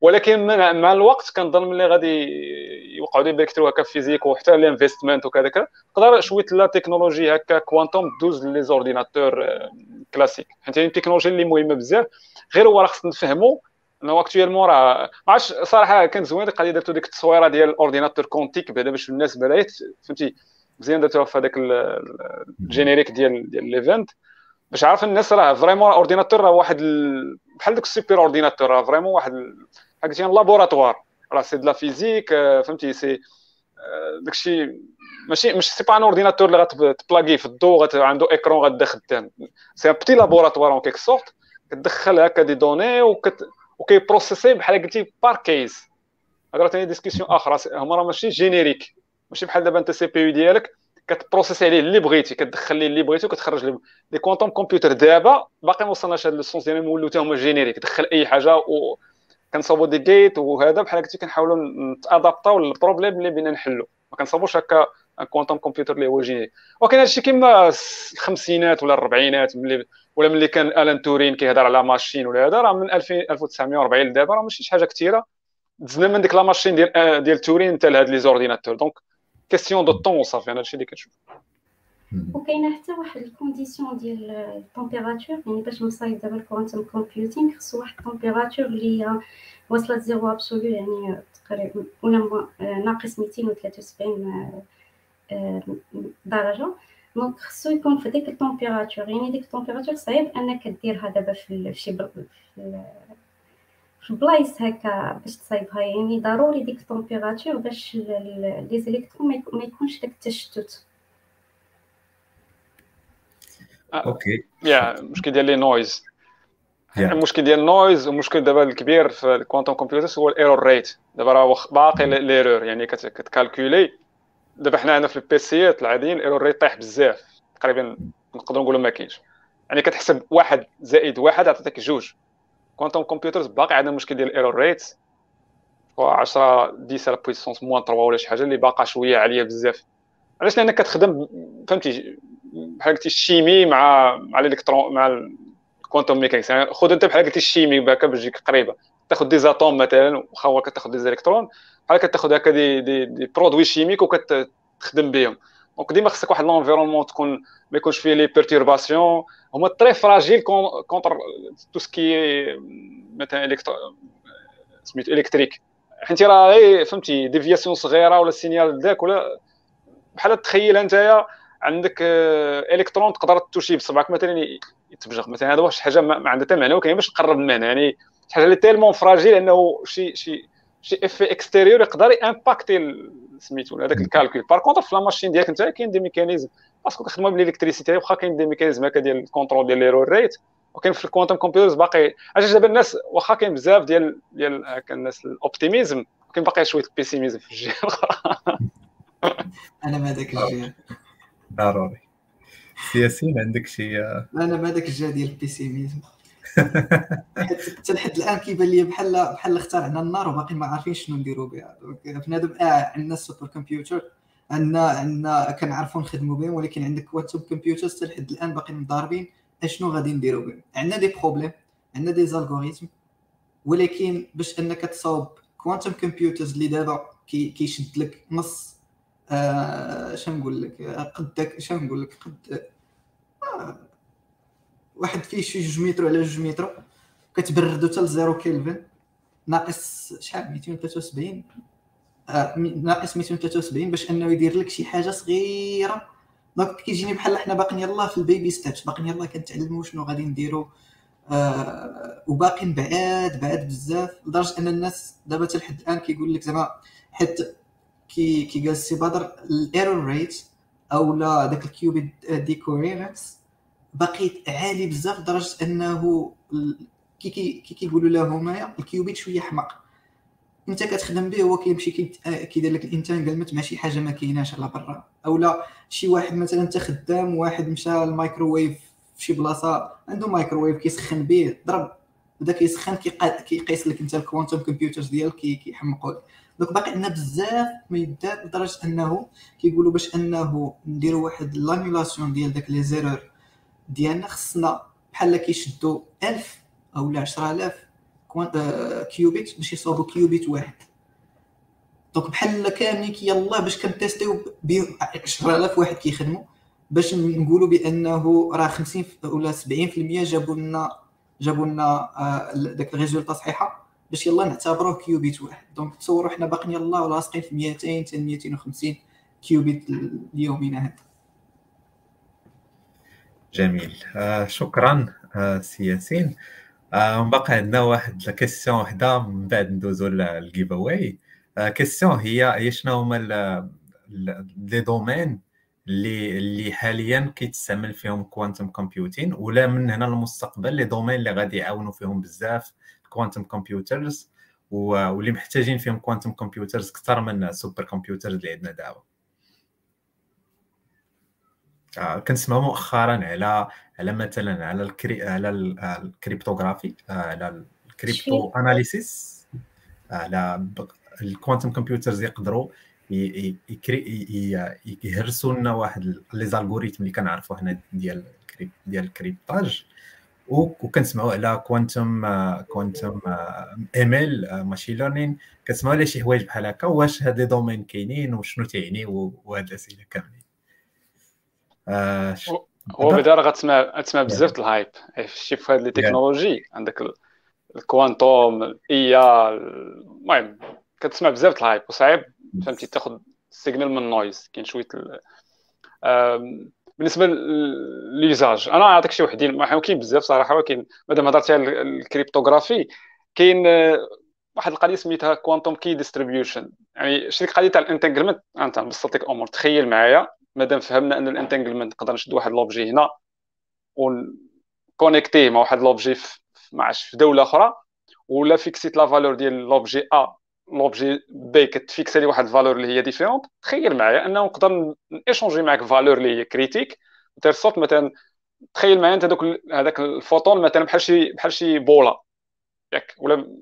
ولكن مع الوقت كنظن ملي غادي يوقعوا des breakthrough هكا physique وحتى ال investment وكذاك تقدر شوية la technologie هكا quantum دوز les ordinateurs classiques. حيت هي التكنولوجيا اللي مهمة بزاف. غير هو راه خصنا نفهموا إنه actuellement راه ما صراحة كان زوين القضية درتو ديك التصويرة ديال ال ordinateur quantique بعدا باش الناس بدأت فهمتي؟ مزيان درتوها في هذاك ال générique ديال ديال l'event باش عارف الناس راه vraiment ordinateur راه واحد بحال داك ال super ordinateur راه vraiment واحد قلتي laboratoire راه c'est de la physique فهمتي c'est داكشي ماشي مش c'est pas un ordinateur اللي غتبلاكي في الضو عنده écran غادا خدام c'est un petit laboratoire en quelque sorte كتدخل هكا des données وكت وكيبروسيسي بحال قلتي parce que هذا ثاني discussion أخرى هما راه ماشي générique ماشي بحال دابا انت CPU ديالك كتبروسيسي عليه اللي بغيتي كتدخل ليه اللي بغيتي وكتخرج ليه. les quantum computers دابا باقي ما وصلناش هذا ال sens ديالهم حتى هما générique دخل أي حاجة و كنصاوبوا des gates وهذا. بحال قلتي كنحاولوا نتأدابطاو لل problème اللي بينا نحلو. ما كنصاوبوش هكا quantum computer اللي هو جيني ولكن هادشي كيما الخمسينات ولا الربعينات ملي ولا ملي كان Alan Turing كيهضر على machine ولا هذا راه من 2000 1940 لدابا راه ماشي شي حاجة كثيرة. دزنا من ديك la machine ديال ديال Turing حتى لهاد les ordinateurs donc question de temps وصافي أنا هادشي اللي كنشوف وكاينه حتى واحد ال condition ديال ال température يعني باش نصايب دابا ال quantum computing خصو واحد température اللي هي وصلت zéro absolu يعني تقريبا ولا ناقص 273 درجه donc خصو يكون في ديك ال température يعني ديك ال température صعيب انك ديرها دابا في شي في بلايص هكا باش تصايبها يعني ضروري ديك ال température باش les électrons ما يكونش داك التشتت أوكي يا المشكل ديال les noises المشكل ديال ال noise المشكل دابا الكبير في ال quantum computers هو ال error rate دابا راه باقي l'erreur يعني كتكالكولي دابا حنا هنا في البيسيات العاديين ال error rate طايح بزاف تقريبا نقدروا نقولوا ما كاينش يعني كتحسب واحد زائد واحد عطاتك جوج quantum computers باقي عندنا مشكل ديال ال error rate 10 10 على puissance moins 3 ولا شي حاجة اللي باقا شوية عاليه بزاف علاش لانك كتخدم فهمتي بحال قلتي la chimie مع مع الالكترون مع ال quantum mechanics يعني خذ انت بحال قلتي la chimie هكا باش تجيك قريبه تاخذ des atomes مثلا واخا هو كتاخذ des électrons بحال كتاخذ هكا des des, des produits chimiques وكتخدم بهم دونك ديما خصك واحد l'environnement تكون ما يكونش فيه les perturbations هما très fragiles contre tout ce qui مثلا سميتو électrique حيت راه غير فهمتي déviation صغيره ولا signal داك ولا بحال تخيل انت عندك الكترون تقدر toucher بصبعك. مثلا يتفجر مثلا هذا واحد حاجة ما عندها حتى معنى ولكن باش نقرب المعنى يعني شي حاجة اللي tellement fragile إنه شي شي شي effet extérieur يقدر impacter سميتو هذاك ال calcul. par contre في la machine ديالك انت كاين des mécanismes parce que كتخدموا بال électricité واخا كاين des mécanismes هكا ديال ال contrôle ديال ل error rate وكاين في ال quantum computers باقي. علاش دابا الناس واخا كاين بزاف ديال ديال الناس ال optimisme كاين باقي شوية ال pessimisme في الجهة الأخرى. (laughs) أنا ما ذاك الجهة. ضروري. سياسيين عندك شي أنا ما ذاك الجهة ديال ال pessimisme حتى لحد الآن كيبان لي بحال بحال اخترعنا النار وباقي ما عارفين شنو نديروا بها. بنادم آه عندنا ال super computer عندنا عندنا كنعرفوا نخدموا بهم ولكن عندك quantum computer حتى لحد الآن باقيين مضاربين أشنو غادي نديروا بهم؟ عندنا des problèmes عندنا des algorithmes ولكن باش أنك تصاوب quantum computers اللي دابا كيشد لك نص آه نقول لك؟ قدك اش نقول لك؟ قد آه واحد فيه شي جوج متر على جوج متر كتبردو حتى ل zéro kelvin. ناقص شحال؟ 273 آه ناقص 273 باش انه يدير لك شي حاجة صغيرة. دونك كيجيني بحال حنا باقيين يلاه في ال baby steps باقيين يلاه كنتعلموا شنو غادي نديرو. آه وباقيين بعاد بعاد بزاف لدرجة أن الناس دابا حتى لحد الآن كيقول لك زعما حيت كي كي قال السي بدر ال error rate أو لا داك ال qubit decoherence باقي عالي بزاف لدرجه أنه كي كي كيقولوا له هما ال qubit شوية حماق أنت كتخدم به هو كيمشي كيدير لك ال entanglement مع شي حاجة ما كايناش على برا. أو لا شي واحد مثلا أنت خدام واحد مشى الميكروويف في شي بلاصة عنده مايكروويف كيسخن به ضرب. بدا كيسخن كيقيس لك أنت ال quantum computers ديالك كيحمقوا لك donc باقي عندنا بزاف ما يدار لدرجة أنه كيقولوا باش أنه نديروا واحد l'annulation ديال داك les erreurs. ديالنا خصنا بحال كيشدوا 1000 أو لا 10000 qubit باش يصاوبوا qubit واحد. donc بحال كاملين يلاه باش كن tester يو ب 10000 واحد كيخدموا باش نقولوا بأنه راه 50 ولا 70% جابوا لنا جابوا لنا داك ال résultat صحيحة باش يلا نعتبروه qubit واحد. donc تصوروا حنا باقيين يلا لاصقين في 200 حتى 250 qubit اليومين هذا جميل. آه شكرا آه سي ياسين. آه باقي عندنا واحد question وحده من بعد ندوزو لل giveaway question هي هي شنو هما les domaines اللي اللي حاليا كيتستعمل فيهم quantum computing ولا من هنا للمستقبل les domaines اللي غادي يعاونوا فيهم بزاف quantum computers واللي محتاجين فيهم quantum computers أكثر من super computers اللي عندنا دابا آه كنسمعوا مؤخرا على على مثلا على ال cry على ال cryptographie آه على ال crypto analysis على ال quantum computers يقدروا يهرسوا لنا واحد les algorithmes اللي كنعرفوا هنا ديال ديال ال cryptage. وكنسمعوا على quantum quantum ML machine learning كنسمعوا على شي حوايج بحال هكا واش هاد les domaines كاينين وشنو تيعني وهاد الأسئلة كاملين. آه هو بدا راه غتسمع غتسمع بزاف ال hype شتي في هاد les technologies عندك ال quantum AI المهم كتسمع بزاف ال hype وصعيب فهمتي تاخذ signal من ال noise كاين شوية بالنسبة ل l'usage أنا نعطيك شي وحدين ما كاين بزاف صراحة ولكن مادام هضرتي على ال cryptographie كاين واحد القضية سميتها كوانتوم كي ديستريبيوشن يعني شتي القضية تاع ال entanglement أنت نبسط لك الأمور تخيل معايا مادام فهمنا أن ال entanglement نقدر نشد واحد l'objet هنا ون connecter ه مع واحد l'objet في في دولة أخرى ولا fixer ت la valeur ديال l'objet A l'objet B كت fixe لي واحد ال valeur اللي هي différente تخيل معايا أنه نقدر ن échanger معاك valeur اللي هي critique très sûre مثلا تخيل معايا أنت هذاك هذاك الفوتون مثلا بحال شي بحال شي بوله ياك ولا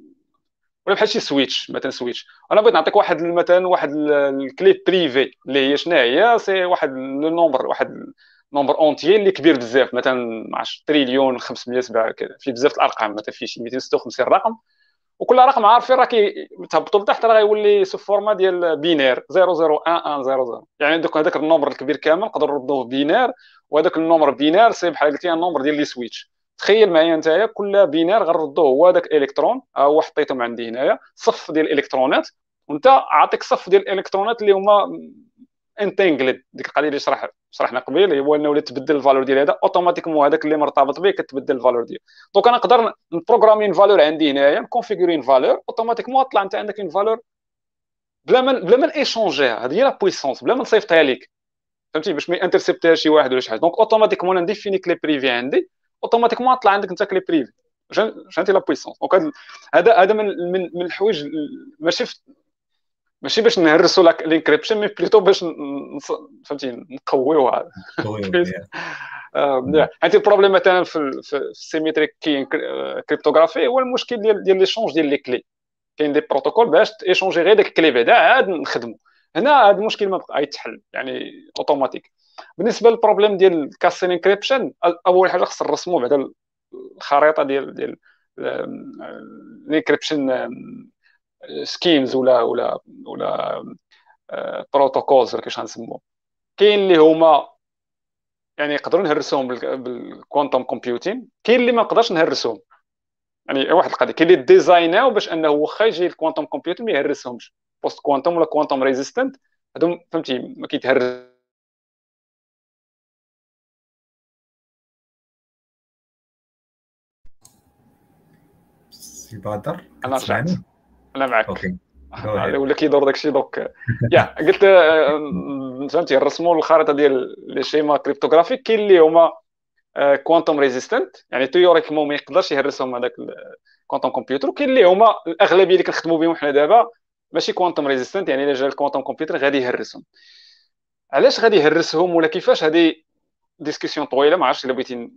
ولا بحال شي switch مثلا switch أنا بغيت نعطيك واحد مثلا واحد ال clé privée اللي هي شنو هي؟ c'est واحد le nombre واحد nombre entier اللي كبير بزاف مثلا 10 تريليون 500 7 كذا. في بزاف الأرقام مثلا في شي 256 رقم. وكل رقم عارفين راه كيتهبطوا لتحت راه غيولي sous format ديال binaire 00110 يعني دوك هذاك ال nombre الكبير كامل نقدر نردوه binaire وهذاك ال nombre binaire c'est بحال قلتي ال nombre ديال les switch تخيل معايا نتايا كل binaire غنردوه هو هذاك الالكترون ها هو حطيتهم عندي هنايا صف ديال الالكترونات وانت عاطيك صف ديال الالكترونات اللي هما entangled ديك القضية اللي شرح شرحنا قبيل هو انه تبدل ال valeur ديال هذا automatiquement هذاك اللي مرتبط به كتبدل ال valeur ديالو. donc أنا نقدر ن programmer valeur عندي هنايا ن configurer valeur automatiquement طلع انت عندك valeur بلا ما بلا ما échanger ها هذه هي la puissance بلا ما نصيفطها لك فهمتي؟ باش ما انترسبتيها شي واحد ولا شي حاجة. donc automatiquement ن définir clé privée عندي automatiquement طلع عندك انت clé privée جانتي la puissance. donc هذا هذا من من, من الحوايج ماشي ماشي باش نهرسوا ال encryption mais plutôt باش فهمتي نقويوها. (laughs) عندي ال problème مثلا في ال symmetric key cryptography هو المشكل ديال ديال l'échange ديال les clés كاين des protocoles باش échanger غير داك ال clé بعدا عاد نخدمو. هنا هذا المشكل ما بقى يتحل يعني اوتوماتيك بالنسبة لل problème ديال ال casser encryption أول حاجة خص نرسمو بعدا الخريطة ديال ديال ال encryption schemes ولا ولا ولا protocols ولا كيفاش غنسموه كاين اللي هما يعني يقدروا نهرسوهم بال quantum computing كاين اللي ما نقدرش نهرسوهم. يعني واحد القضية كاين اللي ديزايناو باش أنه واخا يجي ال quantum computing ما يهرسهمش. post quantum ولا quantum resistant هادو فهمتي ما كيتهرس بدر أنا سمعني أنا معك okay. ولا كيدور داكشي دوك. يا قلت آه، فهمتي نرسموا الخريطه ديال les schémas cryptographiques كاين اللي هما quantum resistant يعني théoriquement ما يقدرش يهرسهم هذاك ال quantum computer وكاين اللي هما الأغلبية اللي كنخدموا بهم حنا دابا ماشي quantum resistant يعني إلا جا ال quantum computer غادي يهرسهم. علاش غادي يهرسهم؟ ولا كيفاش؟ هذه discussion طويلة. ما عرفتش إلا بغيتي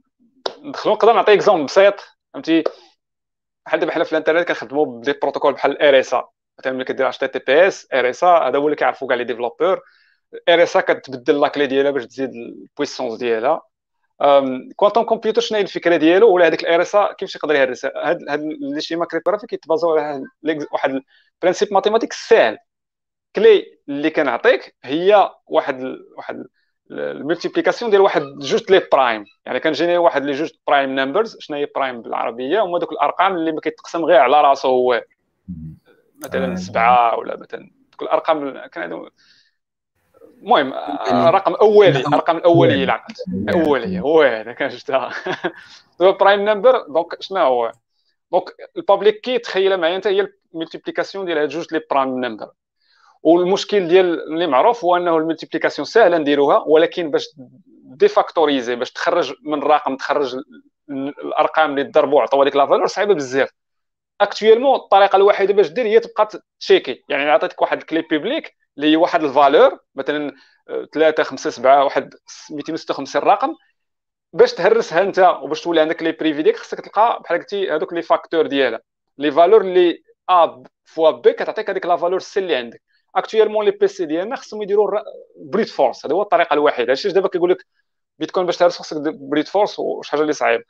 ندخلوا نقدر نعطي exemple بسيط. فهمتي؟ بحال دابا حنا في الانترنت كنخدموا ب des protocoles بحال RSA مثلا ملي كدير إتش تي بي إس إر إس ا هذا هو اللي كيعرفوا كاع les développeurs. RSA كتبدل la clé ديالها باش تزيد ال puissance ديالها. quantum computer شنو هي الفكرة ديالو؟ ولا هذاك ال RSA كيفاش يقدر يهرس؟ هاد هاد les schémas cryptographiques كيتبازاو على واحد principe mathématique ساهل. clé اللي كنعطيك هي واحد واحد ال multiplication ديال واحد جوج les prime يعني كنجيني واحد les جوج prime numbers شنو هي prime بالعربية هما دوك الأرقام اللي ما كيتقسم غير على راسو هو. مثلا آه. سبعة ولا مثلا دوك الأرقام كان المهم رقم أولي الارقام الاوليه العقد. اوليه هو هذا كان شفتها. prime number donc شنو هو؟ donc ال public key تخيل معايا أنت هي ال multiplication ديال هاد جوج les prime number والمشكل ديال اللي معروف هو انه ال multiplication ساهلة نديروها ولكن باش défactoriser باش تخرج من رقم تخرج الأرقام اللي ضربوا عطوا هذيك la valeur صعيبة بزاف. actuellement الطريقة الوحيدة باش دير هي تبقى ت checker. يعني عطيتك واحد ال clé publique اللي هي واحد ال valeur مثلا 3 5 7 واحد 256 رقم باش تهرسها أنت وباش تولي عندك la privée ديك خصك تلقى بحال قلتي هذوك les facteurs ديالها. les valeurs اللي ا فوا بي كتعطيك هذيك la valeur c اللي عندك. actuellement les PC ديالنا خصهم يديروا brute force هذا هو الطريقة الوحيدة. هادشي دابا كيقول لك بيتكوين باش تهرس خصك brute force وشي حاجة اللي صعيب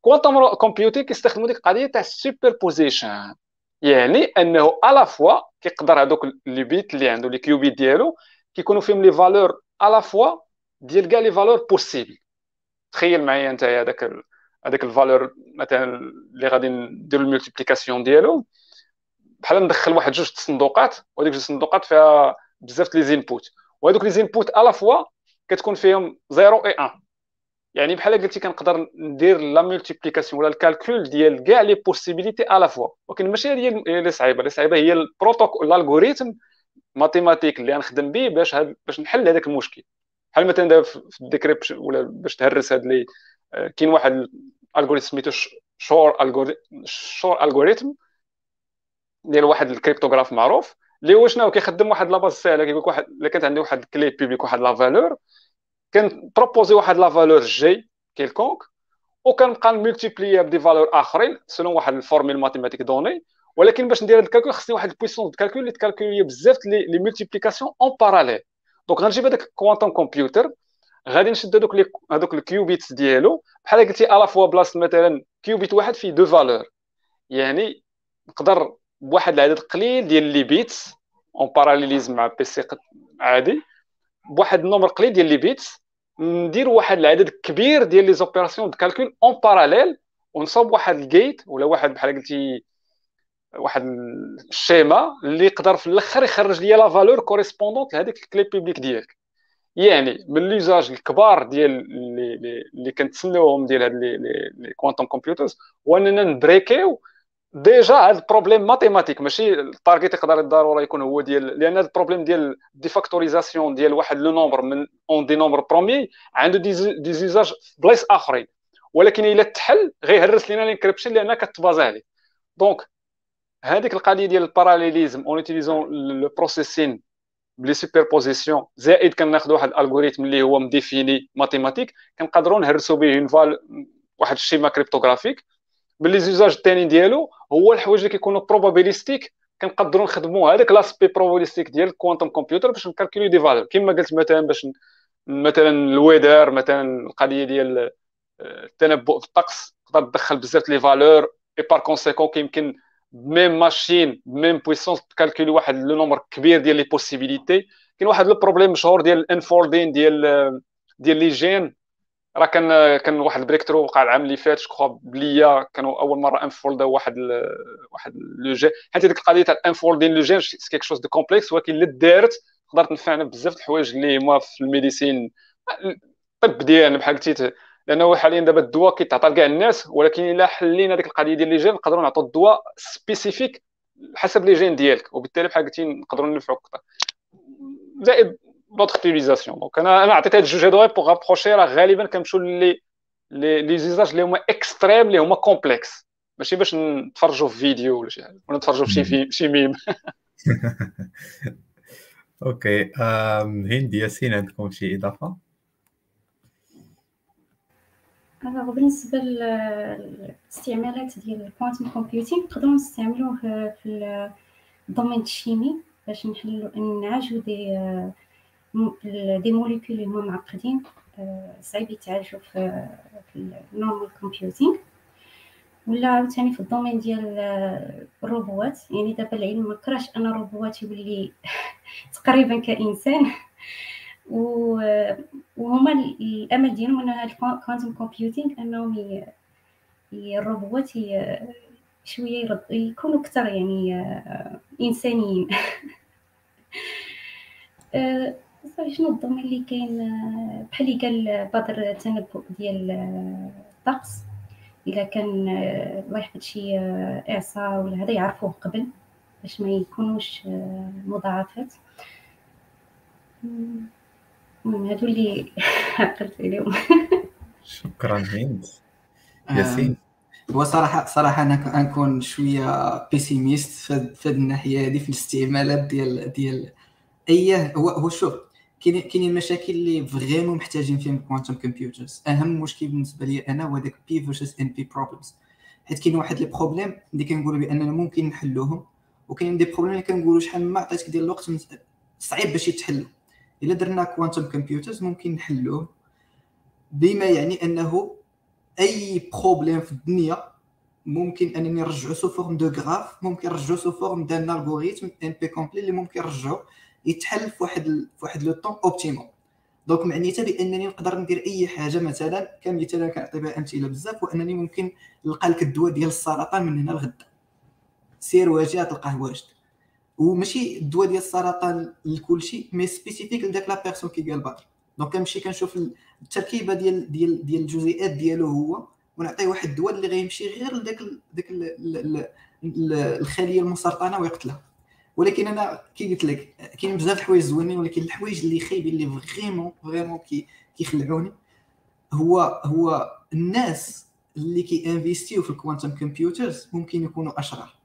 quantum computing كيستخدموا ديك القضية تاع ال superposition يعني أنه à la fois كيقدر هذوك les bits اللي عنده les qubits ديالو كيكونوا فيهم les valeurs à la fois ديال كاع les valeurs possibles تخيل معايا أنت هذاك هذاك ال valeur مثلا اللي غادي نديرو ال multiplication ديالو. بحال ندخل واحد جوج الصندوقات وهذيك جوج الصندوقات فيها بزاف les inputs وهذوك les inputs à la fois كتكون فيهم 0 اي 1 يعني بحال قلتي كنقدر ندير la multiplication ولا ال calcul ديال كاع les possibilités à la fois ولكن ماشي هي اللي صعيبه اللي صعيبه هي البروتوكول ال algorithm mathématique اللي غنخدم به باش هاد باش نحل هذاك المشكل. بحال مثلا دابا في ال decryption ولا باش تهرس هاد لي آه، كاين واحد ال algorithm سميتو Shor algorithm ديال واحد ال cryptographe معروف اللي هو شنو كيخدم واحد la base ساهله كيقول لك واحد الا كانت عندي واحد ال clé publique واحد la valeur كن proposer واحد la valeur g quelconque وكنبقى ن multiplier ب des valeurs آخرين selon واحد ال formule mathématique donnée ولكن باش ندير هذا ال calcul خصني واحد ال puissance de calcul اللي ت calculer بزاف les multiplications en parallèle donc غنجيب هذاك quantum computer غادي نشد هذوك هذوك ال qubits ديالو بحال قلتي à la fois بلاصه مثلا qubit واحد فيه deux valeurs يعني نقدر بواحد العدد قليل ديال les bits en parallélisme مع PC عادي. بواحد النمر قليل ديال les bits ندير واحد العدد كبير ديال les opérations de calcul en parallèle ونصوب واحد ال gate ولا واحد بحال قلتي واحد ال schéma اللي يقدر في الأخر يخرج لي la valeur correspondante لهذيك ال clé publique ديالك. يعني من les usages الكبار ديال اللي اللي كنتسناوهم ديال هاد les quantum computers هو اننا نبريكيو déjà هذا ال problème mathématique ماشي ال target يقدر ضروري يكون هو ديال لأن هذا البروبليم ديال de factorisation ديال واحد le nombre من en des nombres premiers عنده des usages بلايص آخرين. ولكن إلا تحل غيهرس لينا ال encryption لأن كتبازا عليه. donc هذيك القضية ديال ال parallélisme en utilisant le processing ب les superpositions زائد كناخذ واحد ال algorithm اللي هو م défini mathématique كنقدروا نهرسوا به en fait واحد ال schéma cryptographique ب les usages الثاني ديالو هو الحوايج اللي كيكونوا probabilistique كنقدروا نخدموا هذاك l'aspect probabilistique ديال ال quantum computer باش ن calculer des valeurs كما قلت مثلا باش مثلا ال weather مثلا القضية ديال آه، التنبؤ في الطقس تقدر تدخل بزاف les valeurs et par conséquent كيمكن ب même machine ب même puissance ت calculer واحد le nombre كبير ديال les possibilités كاين واحد ال problème مشهور ديال ال unfolding ديال ديال les gènes راه كان كان واحد ال breakthrough وقع العام اللي فات j'oublie كانوا أول مرة unfolded واحد ال واحد le gène حيت هذيك القضية تاع ال unfolding le gène quelque chose de complexe ولكن اللي دارت تقدر تنفعنا بزاف د الحوايج اللي هما في ال médecine. الطب ديالنا بحال قلتي لأنه حاليا دابا الدواء كيتعطى لكاع الناس ولكن إلا حلينا ديك القضية ديال les gènes نقدروا نعطوا الدواء spécifique حسب les gènes ديالك. وبالتالي بحال قلتي نقدروا ننفعوا أكثر زائد l'autre utilisation donc أنا أنا عطيت هاد الجوج هادو pour approcher راه غالبا كنمشيو لي لي لي زيزاج اللي هما extrêmes اللي هما complexes ماشي باش نتفرجوا في فيديو ولا شي حاجة ولا نتفرجوا في شي في شي meme okay هند ياسين عندكم شي اضافه alors بالنسبة للاستعمالات ديال ال quantum computing نقدروا نستعملوه في ال domaine ال chimie باش نحلو نعالجو des des molécules اللي هما معقدين صعيب يتعالجوا في ال normal computing ولا عاوتاني في ال domaine ديال الروبوات يعني دابا العلم ما كراش ان الروبوات يولي تقريبا كانسان وهما الامل ديالهم ان هاد ال quantum computing انهم الروبوات شوية يكونوا أكثر يعني انسانيين شنو الضمن اللي كاين آه، بحال اللي قال بدر التنبؤ ديال الطقس إلا كان الله يحفظ شي اعصار ولا هذا يعرفوه قبل باش ما يكونوش مضاعفات. المهم هادو اللي (laughs) عقلت عليهم. شكرا هند. ياسين. هو صراحة صراحة أنا نكون شوية بيسيميست في هذه الناحية هذه في الاستعمالات ديال ديال اي هو هو شوف كاين كاينين مشاكل اللي vraiment محتاجين فيهم quantum computers أهم مشكل بالنسبة لي أنا هو داك P versus NP problems حيت كاين واحد les problèmes اللي كنقولوا بأننا ممكن نحلوهم وكاين des problèmes اللي كنقولوا شحال ما عطيتك ديال الوقت صعيب باش يتحلوا. إلا درنا quantum computers ممكن نحلوه بما يعني أنه أي problème في الدنيا ممكن أنني نرجعو sous forme de graphe ممكن نرجعو sous forme d'un algorithme NP complet اللي ممكن نرجعو. يتحل في واحد. في واحد le temps optimum donc معنيتها بأنني نقدر ندير أي حاجة مثلا كمثال كنعطي بها أمثلة بزاف وأنني ممكن نلقى لك الدواء ديال السرطان من هنا لغدا. سير واجي تلقاه واجد. وماشي الدواء ديال السرطان لكل شيء mais spécifique لذاك la personne قال بدر. donc كنمشي كنشوف التركيبة ديال ديال ديال الجزيئات ديالو هو ونعطيه واحد الدواء اللي غيمشي غير لذاك الخلية المسرطنة ويقتلها. ولكن أنا كي قلت لك كاين بزاف الحوايج زوينين ولكن الحوايج اللي خايبين اللي vraiment vraiment كي كيخلعوني هو هو الناس اللي كي investiو في ال quantum computers ممكن يكونوا أشرار.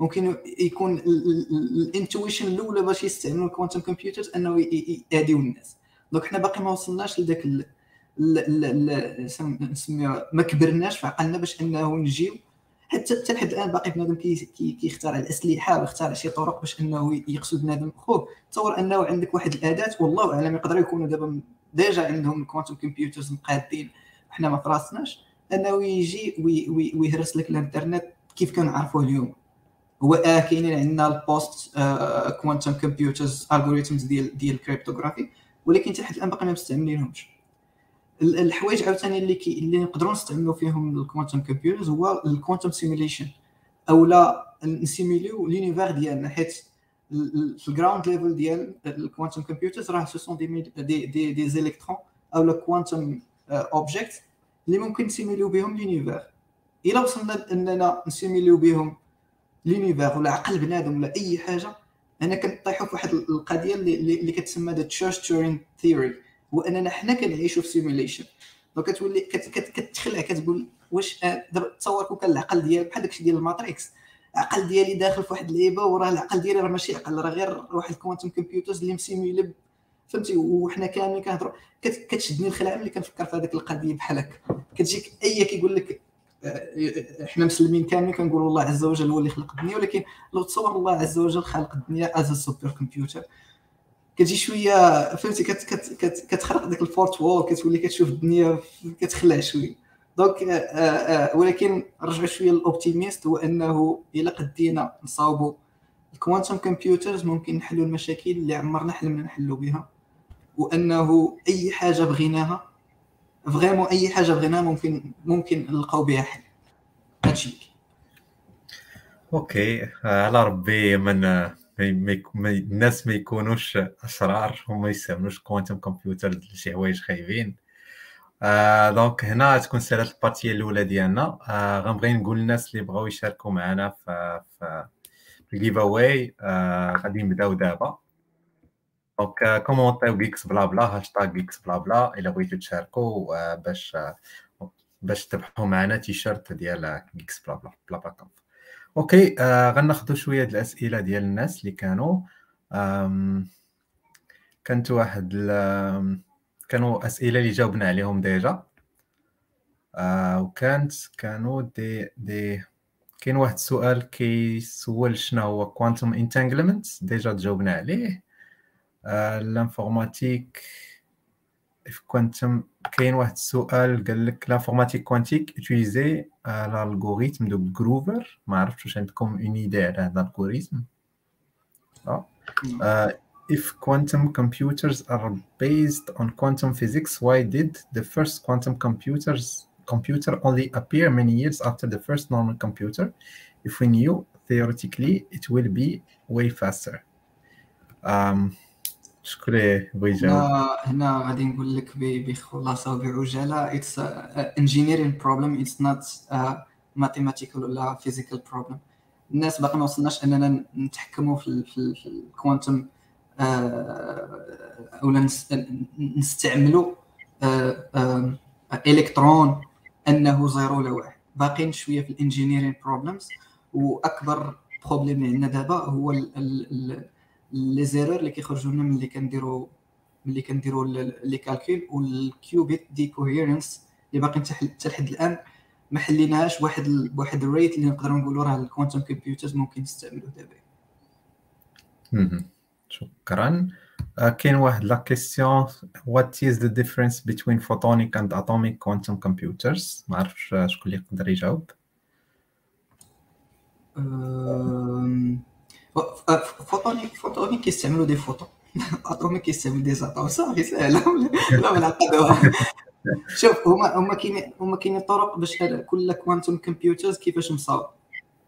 ممكن يكون ال intention الأولى باش يستعملوا ال quantum computers أنه يهديو الناس. donc حنا باقي ما وصلناش لذاك نسميها ما كبرناش في عقلنا باش أنه نجيو حتى حتى لحد الآن باقي بنادم كيخترع الاسلحه ويخترع شي طرق باش إنه يقصد بنادم. خوه تصور أنه عندك واحد الأداة والله أعلم يقدروا يكونوا دابا déjà عندهم ال quantum computers مقادين وحنا ما فراسناش أنه يجي ويهرس لك الإنترنت كيف كنعرفوه اليوم. هو آه كاينين عندنا ال post quantum computers algorithms ديال ديال ال cryptographie ولكن حتى الآن باقي ما مستعملينهمش. الحوايج عاوتاني اللي كي اللي نقدروا نستعملوا فيهم ال quantum computers هو ال quantum simulation أو لا ن simuliو l'univers ديالنا حيت في ال ground level ديال ال quantum computers راه ce sont des des des, des électrons أو لا quantum objects اللي ممكن ن simuliو بهم l'univers. إلا وصلنا إننا ن simuliو بهم l'univers ولا عقل بنادم ولا أي حاجة أنا كنطيحوا في واحد القضية اللي, اللي كتسمى the Church Turing theory هو اننا حنا كنعيشوا في simulation donc كتولي كتخلع كتقول واش دابا تصور كون كان العقل ديالك بحال داكشي ديال الماتريكس. العقل ديالي داخل في واحد اللعيبه وراه العقل ديالي راه ماشي عقل راه غير واحد ال quantum computers اللي م simulé فهمتي؟ وحنا كاملين كنهضروا كتشدني الخلعه ملي كنفكر في هذيك القضية بحال هكا. كتجيك أي كيقول لك آه، إحنا مسلمين كاملين كنقولوا الله عز وجل هو اللي خلق الدنيا ولكن لو تصور الله عز وجل خلق الدنيا as super computer كتجي شوية فهمتي؟ كت كت كت كتخرق ديك ال fourth wall كتولي كتشوف الدنيا كتخلع شوية donc آه، آه، ولكن رجع شوية لل optimiste هو انه الا قدينا نصاوبوا ال quantum computers ممكن نحلوا المشاكل اللي عمرنا حلمنا نحلوا بها وأنه أي حاجة بغيناها vraiment أي حاجة بغيناها ممكن ممكن نلقاو بها حل. هادشي. okay. على ربي من الناس ما يكونوش أشرار وما يستعملوش quantum computer لشي حوايج خايبين. آه donc هنا تكون سالات ال partie الأولى ديالنا. آه غنبغي نقول للناس اللي بغاو يشاركوا معنا في ال giveaway آه غادي نبداو دابا. دونك كومونتيو جيكس بلا بلا هاشتاغ جيكس بلا بلا إلا بغيتو تشاركوا آه باش آه باش تربحوا معنا تيشيرت ديال Geeks Blabla conf okay آه غناخذوا شوية الأسئلة ديال الناس اللي كانوا. كانت واحد كانوا أسئلة اللي جاوبنا عليهم ديجا. آه وكانت كانوا déjà كاين واحد السؤال كيسول شنو هو quantum entanglement déjà تجاوبنا عليه. آه l'informatique في كوانتم كاين واحد السؤال قال لك لانفورماتيك كوانتيك utiliser l'algorithme de Groover ما عرفتش واش عندكم اون ايدي على هذا الالغوريثم if quantum computers are based on quantum physics why did the first quantum computers computer only appear many years after the first normal computer if we knew theoretically it will be way faster um, شكون بغى يجاوب هنا غادي نقول لك بخلاصة وبعجالة it's engineering problem it's not mathematical ولا physical problem الناس باقي ما وصلناش أننا نتحكموا في, في, ال quantum ولا نستعملوا إلكترون أنه زيرو ولا واحد. باقيين شوية في ال engineering problems وأكبر problème اللي عندنا دابا هو les erreurs اللي كيخرجوا لنا ملي كنديروا ملي كنديروا les calculs وال qubit decoherence اللي باقي حتى لحد الآن ما حليناهاش واحد بواحد ال rate اللي نقدروا نقولوا راه ال quantum computers ممكن نستعملوه دابا. شكرا. كاين واحد la question what is the difference between photonic and atomic quantum computers ما عرفتش شكون اللي يقدر يجاوب. photonic photonic كيستعملوا des photons atomic كيستعمل des atomes صافي سهله لا معقده شوف هما هما كاينين هما كاينين طرق باش كل quantum computers كيفاش مصاوب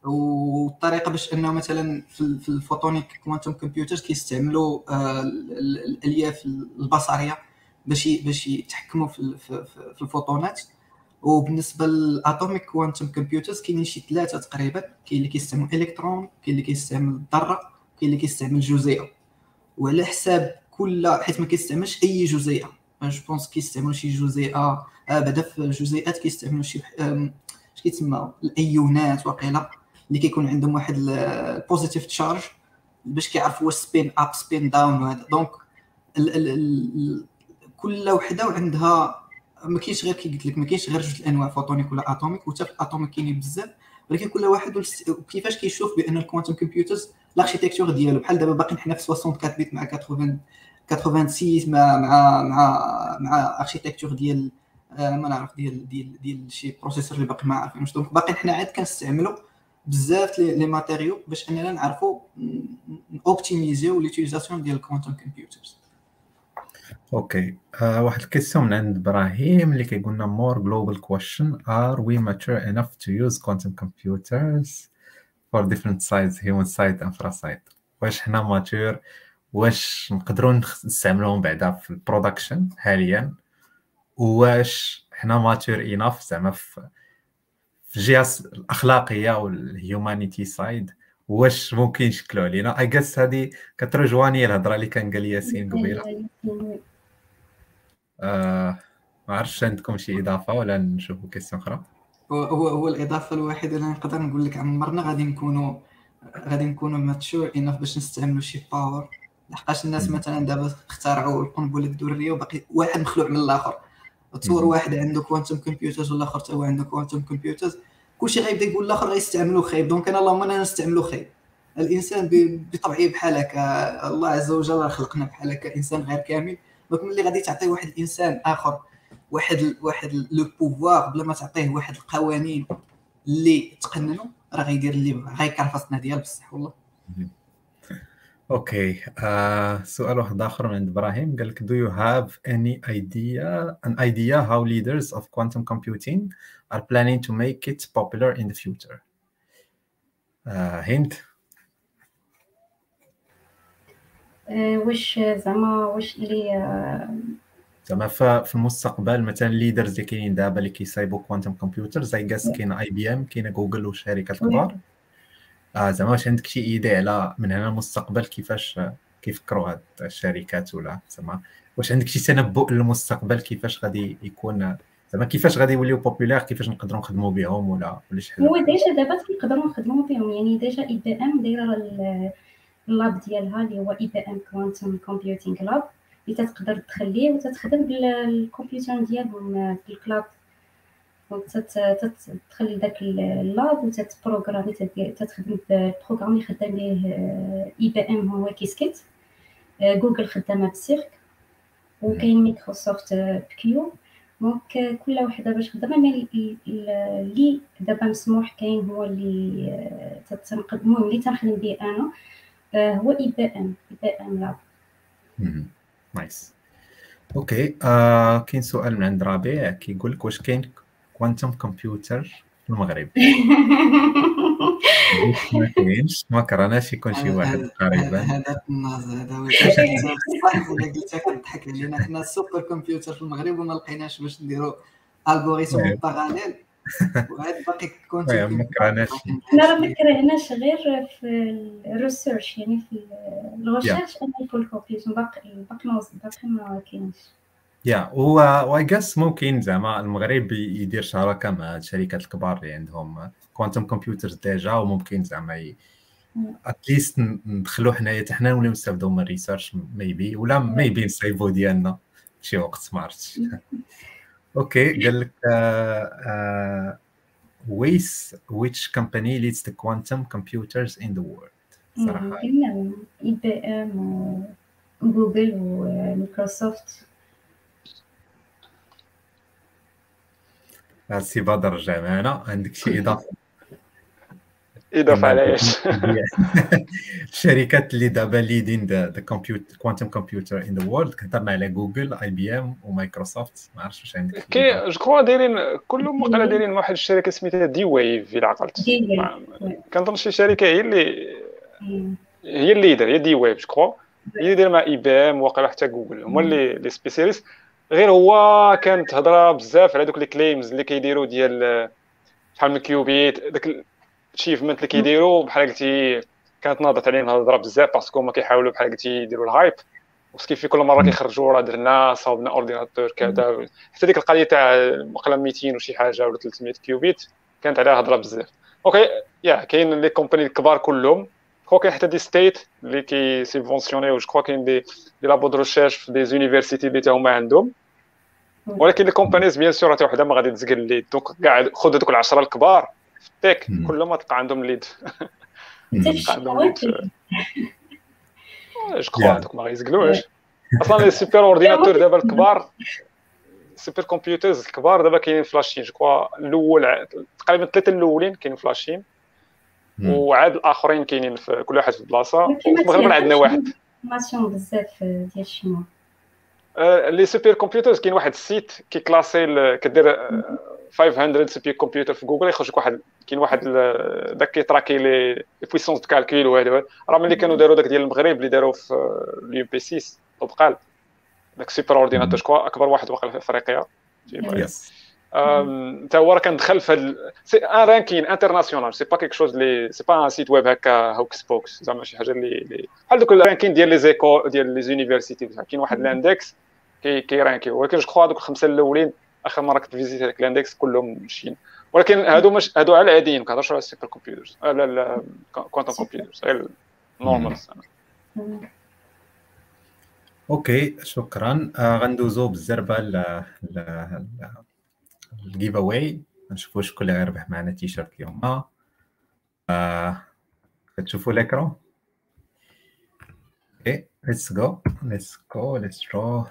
والطريقة باش انه مثلا في ال photonic quantum computers كيستعملوا الالياف البصريه باش باش يتحكموا في, في الفوتونات وبالنسبة لل atomic quantum computers كاينين شي ثلاثة تقريبا كاين اللي كيستعمل إلكترون كاين اللي كيستعمل الذرة كاين اللي كيستعمل جزيئة. وعلى حساب كل حيت ما كيستعملش أي جزيئة. je pense كيستعملوا شي جزيئة آه بعدا في الجزيئات كيستعملوا شي اش كيتسمى الأيونات وقيلة اللي كيكون عندهم واحد ال positive charge باش كيعرفوا واش spin up spin down وهذا. donc كل وحدة وعندها ما كاينش غير كي قلت لك ما كاينش غير جوج الأنواع photonic ولا atomic وحتى في ال atomic كاينين بزاف ولكن كل واحد كيفاش كيشوف بأن ال quantum computers ال architecture ديالو. بحال دابا باقي حنا في 64 bit مع 80 86 مع مع مع مع architecture ديال آه، ما نعرف ديال ديال ديال شي processeur اللي باقي ما عارفينش donc. باقي حنا عاد كنستعملوا بزاف les matériaux باش أننا نعرفوا optimiser l'utilisation ديال ال quantum computers okay. uh, واحد ال question من عند إبراهيم اللي كيقول لنا more global question. Are we mature enough to use quantum computers for different sites human site infra site واش حنا ماتور واش نقدروا نستعملوهم بعدا في البرودكشن حاليا؟ واش حنا ماتور اناف زعما في الجهه الأخلاقية والهيومانيتي سايد واش ممكن يشكلوا علينا؟ اي جاس هذه كترجواني الهضرة اللي كان قال ياسين قبيلة. آه ما عرفتش عندكم شي إضافة ولا نشوفوا كيسيون أخرى؟ هو هو هو الإضافة الوحيده اللي نقدر نقول لك عمرنا غادي نكونوا غادي نكونوا mature enough باش نستعملوا شي power لحقاش الناس مثلا دابا اخترعوا القنبلة الذرية وباقي واحد مخلوع من الآخر. تصور واحد عنده quantum computers والآخر حتى هو عنده quantum computers كلشي غيبدا يقول الآخر غيستعملوا خايب donc أنا اللهم أنا نستعملوا خايب الإنسان بطبعه بحال هكا الله عز وجل خلقنا بحال هكا إنسان غير كامل. donc ملي غادي تعطي واحد الإنسان آخر واحد واحد le pouvoir بلا ما تعطيه واحد القوانين اللي تقننوا راه غيدير اللي بغا غيكرفصنا ديال بصح والله. okay. uh, سؤال واحد آخر من عند إبراهيم. قال لك do you have any idea an idea how leaders of quantum computing are planning to make it popular in the future? هند واش زعما واش اللي زعما في المستقبل مثلا الليدرز اللي كاينين دابا اللي كيصايبوا كوانتم كمبيوتر زي كاس كاين اي بي ام كاينة جوجل والشركات الكبار آه زعما واش عندك شي ايدي على من هنا المستقبل كيفاش كيفكروا هاد الشركات ولا زعما؟ واش عندك شي تنبؤ للمستقبل كيفاش غادي يكون زعما كيفاش غادي يوليو بوبولير كيفاش نقدروا نخدموا بهم ولا ولا شي حاجة؟ هو ديجا دابا كنقدروا نخدموا بهم يعني ديجا إي بي إم دايرة ال lab ديالها اللي هو IBM quantum computing lab اللي تقدر تخليه وتتخدم بالكمبيوتر ديالهم في ال cloud donc تخلي داك ال lab وتت programmer تتخدم بال programme اللي خدام به IBM هو Qiskit Google خدامه ب Cirq. وكاين مايكروسوفت بكيو. donc كل وحده باش خدامه mais اللي دابا مسموح كاين هو اللي المهم اللي تنخدم به أنا. هو اي بي ام اي بي ام لاب نايس أوكي آه كاين سؤال من عند ربيع كيقول لك واش كاين كوانتم كمبيوتر في المغرب؟ (laughs) ما كاينش. ما كرهناش يكون شي واحد قريبا هذا الناز هذا هو (laughs) صح ولا قلت كنضحك علينا. حنا السوبر كمبيوتر في المغرب وما لقيناش باش نديروا الغوريثم باراليل وهاد باقي كنت ما كرهناش. راه ما كرهناش غير في ال research يعني في ال research أنا في الكمبيوتر باقي باقي باقي ما كاينش. yeah و why just ممكن زعما المغرب يدير شراكة مع الشركات الكبار اللي عندهم quantum computers déjà وممكن زعما at least ندخلوا حنايا حتى حنا نوليو نستافدوا من ال research maybe ولا maybe نصايبوا ديالنا شي وقت ما عرفتش. (laughs) OK قال لك which which company leads the quantum computers in the world. صراحة. IBM و Google و Microsoft سي بدر رجع معنا. عندك شي اضافه إضافة على إيش؟ الشركات اللي دابا leading the computer quantum computer in the world كنهضر على Google IBM و Microsoft. ما عرفتش واش عندك. كي je crois دايرين كلهم (laughs) وقيلا دايرين واحد الشركة سميتها D-Wave الا عقلت كنظن شي شركة هي اللي هي ال leader هي D-Wave je crois. هي اللي دايرة مع IBM وقيلا حتى جوجل هما اللي les spécialistes غير هو كانت هضره بزاف على دوك les claims اللي كيديروا ديال شحال من qubit داك ال achievement اللي كيديروا بحال قلتي كانت ناضت عليهم الهضره بزاف parce que هما كيحاولوا بحال قلتي يديروا ال hype وكيف كل مره كيخرجوا راه درنا صاوبنا ordinateur كذا حتى ديك القضية تاع وقيلا 200 وشي حاجة ولا 300 qubit كانت عليها هضره بزاف OK يا كاين les compagnies الكبار كلهم quoi كاين حتى des états اللي كي subventionner je crois كاين des des labos de recherche في des universités اللي هما عندهم ولكن les companies bien sûr حتى وحده ما غادي تزقل ال lead donc كاع خذ هذوك العشره الكبار في ال tech كلهم تلقى عندهم lead. تلقى عندهم lead. je crois هذوك ما غيزقلوش. (laughs) أصلا les super ordinateurs دابا الكبار super computers الكبار دابا كاينين في la Chine je crois الأول تقريبا ثلاثة الأولين كاينين في la Chine وعاد الآخرين كاينين في كل واحد في بلاصه وفي المغرب عندنا واحد. بزاف ديال les super computers كاين واحد ال site كي classer كدير 500 super computer في جوجل يخرج لك واحد كاين واحد داك كي traquer les puissances de calcul وهذا راه ملي كانوا داروا داك ديال المغرب اللي داروا في ال UM6P طبقال داك super ordinateur شكون أكبر واحد واقع في أفريقيا. حتى هو راه كندخل في هاد c'est un ranking international c'est pas quelque chose اللي c'est pas un site web هكا hocus pocus زعما شي حاجة اللي حال دوك ال ranking ديال les écoles ديال les universités كاين واحد ال index كي كي ranker ولكن je crois هذوك الخمسة الأولين آخر مرة كنت visité هذاك ال index كلهم ماشيين. ولكن هادو مش هادو على العاديين ما كنهضرش على ال super computers لا لا quantum computers غير normal OK شكرا. آه غندوزو بالزربه ال giveaway نشوفوا شكون اللي غيربح معنا تيشيرت اليوم. آه. كتشوفوا ال écran OK let's go let's go let's draw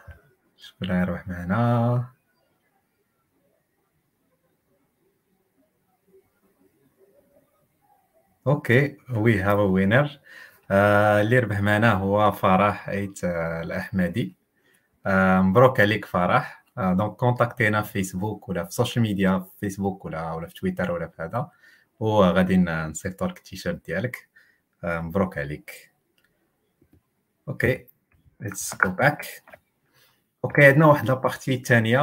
شكون غيربح معنا OK we have winner اللي ربح معنا هو فرح إيت آه، الأحمدي. آه، مبروك عليك فرح. donc contact ينا في فيسبوك ولا في ال social media في فيسبوك ولا ولا في تويتر ولا في هذا وغادي نصيفطو لك التيشيرت ديالك مبروك عليك. OK let's go back OK عندنا واحد la partie الثانية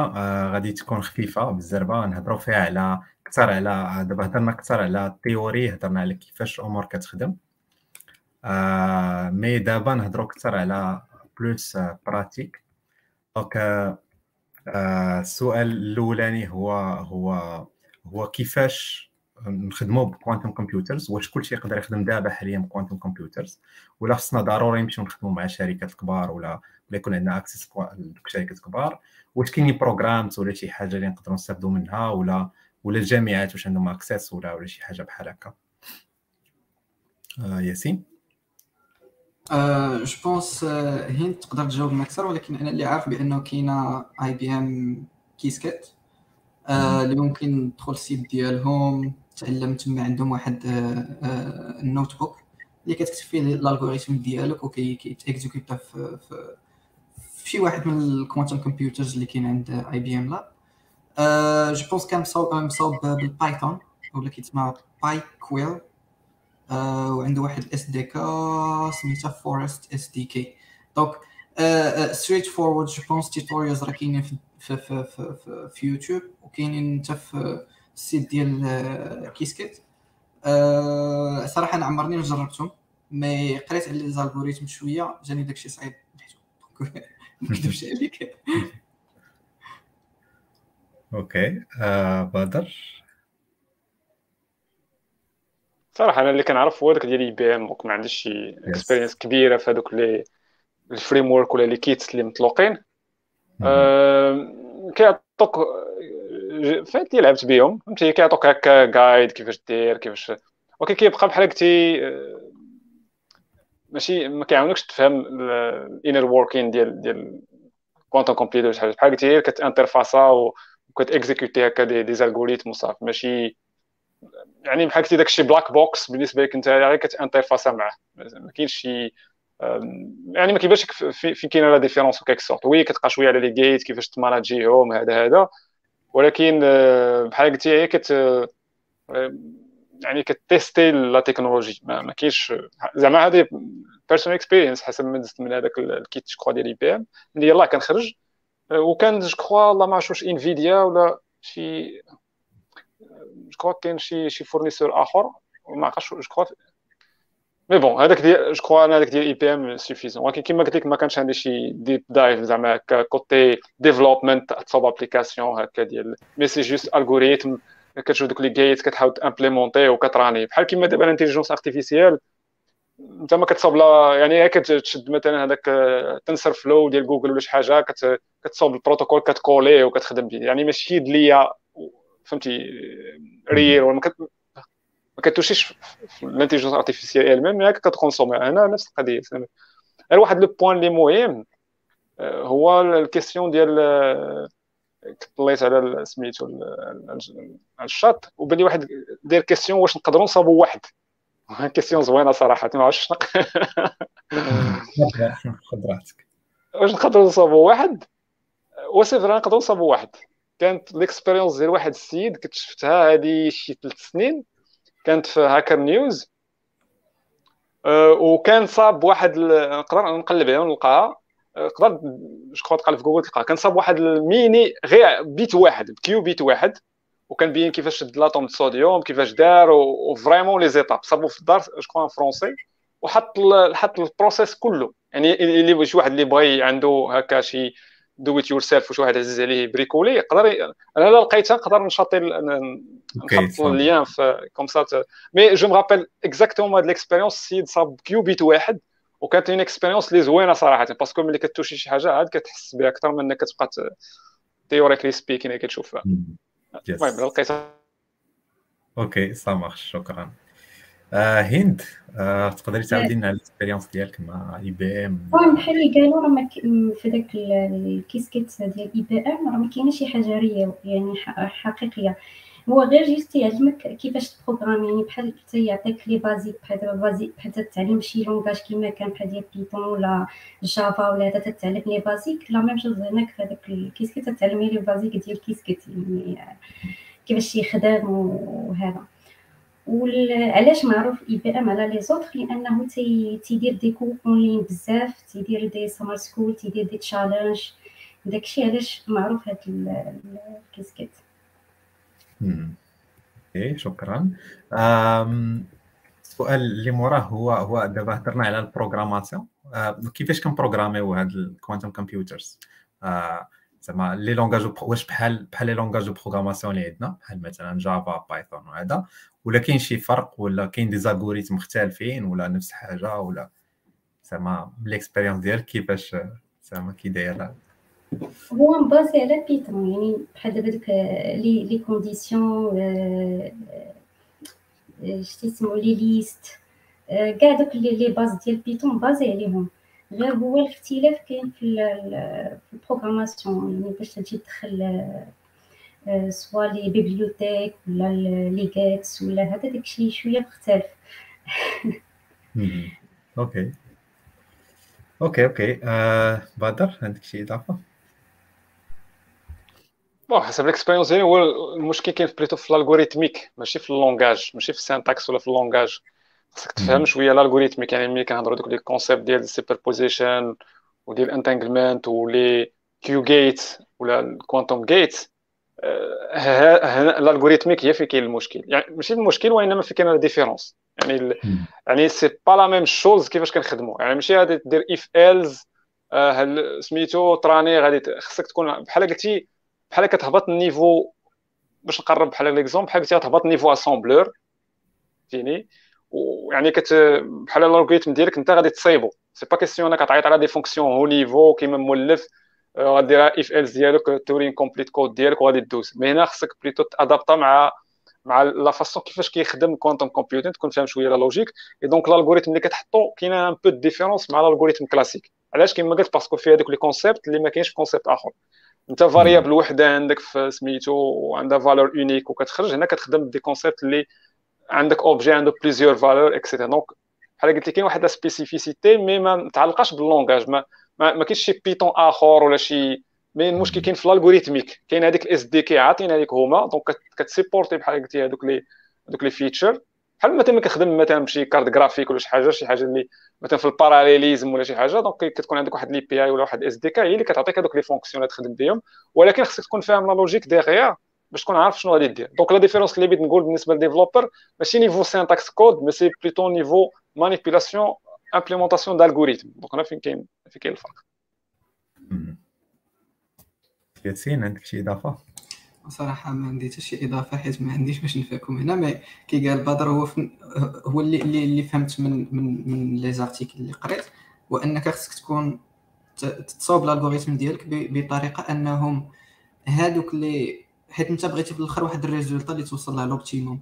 غادي تكون خفيفة بالزربه نهضروا فيها على أكثر على دابا هضرنا أكثر على ال théorie هضرنا على كيفاش الأمور كتخدم. آه mais دابا نهضروا أكثر على plus pratique. donc آه السؤال الأولاني هو هو هو كيفاش نخدموا ب quantum computers واش كلشي يقدر يخدم دابا حاليا ب quantum computers ولا خصنا ضروري نمشيو نخدموا مع الشركات الكبار ولا ولا يكون عندنا access لدوك الشركات الكبار واش كاينين programs ولا شي حاجة اللي نقدروا نستافدوا منها ولا ولا الجامعات واش عندهم access ولا ولا شي حاجة بحال هكا. آه ياسين؟ je pense hein تقدر تجاوبنا أكثر ولكن أنا اللي عارف بأنه كاينة IBM Qiskit اللي ممكن تدخل ال site ديالهم تعلم تما عندهم واحد ال notebook اللي كتكتب فيه ال algorithm ديالك وكيت exécuter في, في واحد من ال quantum computers اللي كاين عند IBM Lab je pense كان مصاوب مصاوب بال Python ولا كيتسمى PyQuil وعنده واحد SDK سميتها Forest SDK donc straightforward je pense tutorials راه كاينين في في في في, يوتيوب وكاينين حتى في ال site ديال Qiskit صراحة أنا عمرني ما جربتهم mais قريت على les algorithmes شوية جاني داكشي صعيب (laughs) ما نكذبش عليك OK. آه بدر صراحة أنا اللي كنعرف هو داك ديال IBM ما عنديش شي expérience كبيرة في هذوك les frameworks ولا les kits اللي مطلوقين كيعطوك فهمتي لعبت بهم فهمتي؟ كيعطوك هكا guide كيفاش دير كيفاش ولكن كيبقى بحال قلتي ماشي ما كيعاونكش تفهم inner working ديال ديال quantum computer شي حاجة بحال قلتي كت interfaça وكت exécuter هكا des, des algorithmes وصافي ماشي يعني بحال قلتي داكشي black box بالنسبة لك انت غير كت interfaça معاه. ما كاينش شي يعني ما كيبانش فين كاينة la différence quelque sorte oui كتبقى شوية على les gates كيفاش ت manager هم هذا هذا. ولكن بحال قلتي هي كت يعني كتtester la technologie. ما, ما كاينش زعما هذه personal experience حسب ما دزت من هذاك ال kit je ديال IBM اللي يلاه كنخرج وكان je crois الله ما عرفتش Nvidia ولا شي je crois كاين شي شي fournisseur آخر ما عرفتش je crois. Mais bon هذاك ديال je crois أنا هذاك ديال IBM suffisant ولكن كما قلت لك ما كانش عندي شي deep dive زعما côté développement تصوب application هكا ديال mais c'est juste algorithme كتشوف دوك les gates كتحاول ت implémenter وكت runner بحال كيما دابا ال intelligence artificielle انت ما كتصوب لا يعني كتشد مثلا هذاك TensorFlow ديال جوجل ولا شي حاجة كتصوب البروتوكول كتكولي وكتخدم به يعني ماشي ليا فهمتي رير ولا ما كتوشيش الانتيليجونس ارتيفيسيال الميم مي كتكونسومي. هنا نفس القضية غير واحد لو بوان اللي مهم هو الكيستيون ديال طليت على سميتو الشات وبان واحد داير كيستيون واش نقدروا نصابوا واحد؟ كيستيون زوينة صراحة ما عرفتش (laughs) خذ راحتك. واش نقدروا نصابوا واحد؟ وسيفر نقدروا نصابوا واحد. كانت ليكسبيريونس ديال واحد السيد كنت شفتها هذه شي ثلاث سنين. كانت في هاكر نيوز أه وكان صاب واحد نقدر نقلب عليها ونلقاها تقدر جو تقلب في جوجل تلقاها كان صاب واحد الميني غير بيت واحد بكيو بيت واحد وكان بين كيفاش شد لاطوم الصوديوم كيفاش دار وفريمون لي زيتاب. صابو في الدار جو فرونسي وحط حط ال process كله. يعني اللي شي واحد اللي بغى عنده هكا شي do it yourself وشي واحد عزيز عليه bricoler يقدر أنا لا لقيتها نقدر ن chatter نحط ال lien في comme ça mais je me rappelle exactement هاد l'expérience السيد صاب qubit واحد وكانت une expérience لي زوينة صراحة parce que ملي ك toucher شي حاجة عاد كتحس بها أكثر من إنك كتبقى theoretically speaking كتشوفها. المهم لقيتها OK ça marche شكرا. آه هند آه تقدري تعاودي لنا على ال expérience ديالك مع إي بي إم؟ بحال اللي قالوا راه في داك ال Qiskit ديال IBM راه ما كاينش شي حاجة réel يعني حقيقية. هو غير juste يعلمك كيفاش ت programme يعني بحال يعطيك les basics بحال basics بحال تتعلم شي langage كيما كان بحال ديال Python ولا Java ولا هذا تتعلم les basics la même chose هناك في هذاك ال Qiskit تتعلمي les basics ديال ال Qiskit يعني كيفاش يخدم وهذا. وعلاش معروف IBM على les autres لأنه تيدير des cours online بزاف تيدير des summer school تيدير des challenges داكشي علاش معروف هاد ال Qiskit OK شكرا. السؤال اللي موراه هو هو دابا هضرنا على ال programmation. كيفاش كن programmer و هاد ال quantum computers زعما les langages واش بحال بحال les langages programmation اللي عندنا بحال مثلا Java Python وهذا ولا كاين شي فرق ولا كاين des algorithmes مختلفين ولا نفس الحاجة ولا زعما l'expérience ديالك كيفاش زعما كي داير هو م basé على Python يعني بحال دابا دوك les les conditions شتي يسمو les listes كاع دوك les bases ديال Python basé عليهم. غير هو الاختلاف كاين في في ال programmation يعني باش تجي تدخل soit les bibliothèques ولا les gates ولا هذا داكشي شوية مختلف. OK. OK OK. بدر عندك شي إضافة؟ Bon حسب ال expérience ديالي هو المشكل كاين plutôt في ال algorithmique ماشي في ال langage ماشي في ال syntaxe ولا في ال langage خاصك تفهم شوية ال algorithmique يعني ملي كنهضروا دوك les concepts ديال ال superposition وديال ال entanglement و les Q gates ولا ال quantum gate ال algorithmique هي فين كاين المشكل يعني ماشي المشكل وانما فين كاين ال différence يعني ال... يعني c'est pas la même chose كيفاش كنخدموا يعني ماشي غادي دير if else هل سميتو ت runner غادي خصك تكون بحال قلتي بحال كتهبط ال niveau باش نقرب بحال ليكزومبل بحال قلتي تهبط النيفو اسامبلور فهمتيني ويعني كت بحال الالغوريثم ديالك انت غادي تصايبو. سي با كيسيون انك تعيط على دي فونكسيون هو نيفو كيما مولف غدير اف ايلز ديالك تورين كومبليت كود ديالك وغادي دوز مي هنا خصك بليتو تادابتا مع مع لا فاسون كيفاش كيخدم كوانتم كومبيوتين تكون فاهم شوية لا لوجيك اي دونك الالغوريثم اللي كتحطو كاين ان بو ديفيرونس مع الالغوريثم كلاسيك علاش؟ كيما قلت باسكو فيه هذوك لي كونسيبت اللي ما كاينش في كونسيبت آخر. انت variable وحدة عندك في سميتو وعندها valeur unique وكتخرج هنا كتخدم des concepts اللي عندك objet عنده plusieurs valeurs et cetera donc بحال قلت لي كاين واحد la spécificité mais ما متعلقاش بال langage ما ما, ما كاينش شي Python آخر ولا شي. mais المشكل كاين في ال algorithmique كاين هذيك ال SDK عاطينا هذيك هما. donc كت supporter بحال قلتي هذوك les هذوك les features بحال مثلا كتخدم مثلا بشي carte graphique ولا شي حاجة شي حاجة اللي مثلا في ال parallélisme ولا شي حاجة donc كتكون عندك واحد l'API ولا واحد SDK هي اللي كتعطيك هذوك les fonctions تخدم بهم ولكن خصك تكون فاهم la logique derrière باش تكون عارف شنو غادي دير. donc la différence اللي بغيت نقول بالنسبة لل developer ماشي niveau syntaxe code mais c'est plutôt niveau manipulation implémentation d'algorithmes donc هنا فين كاين فين كاين الفرق. ياسين عندك شي إضافة؟ صراحة ما عندي حتى شي إضافة حيت ما عنديش باش نفاكم هنا mais كي قال بدر هو فن... هو اللي اللي, فهمت من من من les articles اللي قريت هو انك خصك تكون تصوب ال algorithme ديالك بطريقة أنهم هادوك اللي حيت أنت بغيتي في الأخر واحد ال résultat اللي توصل لها l'optimum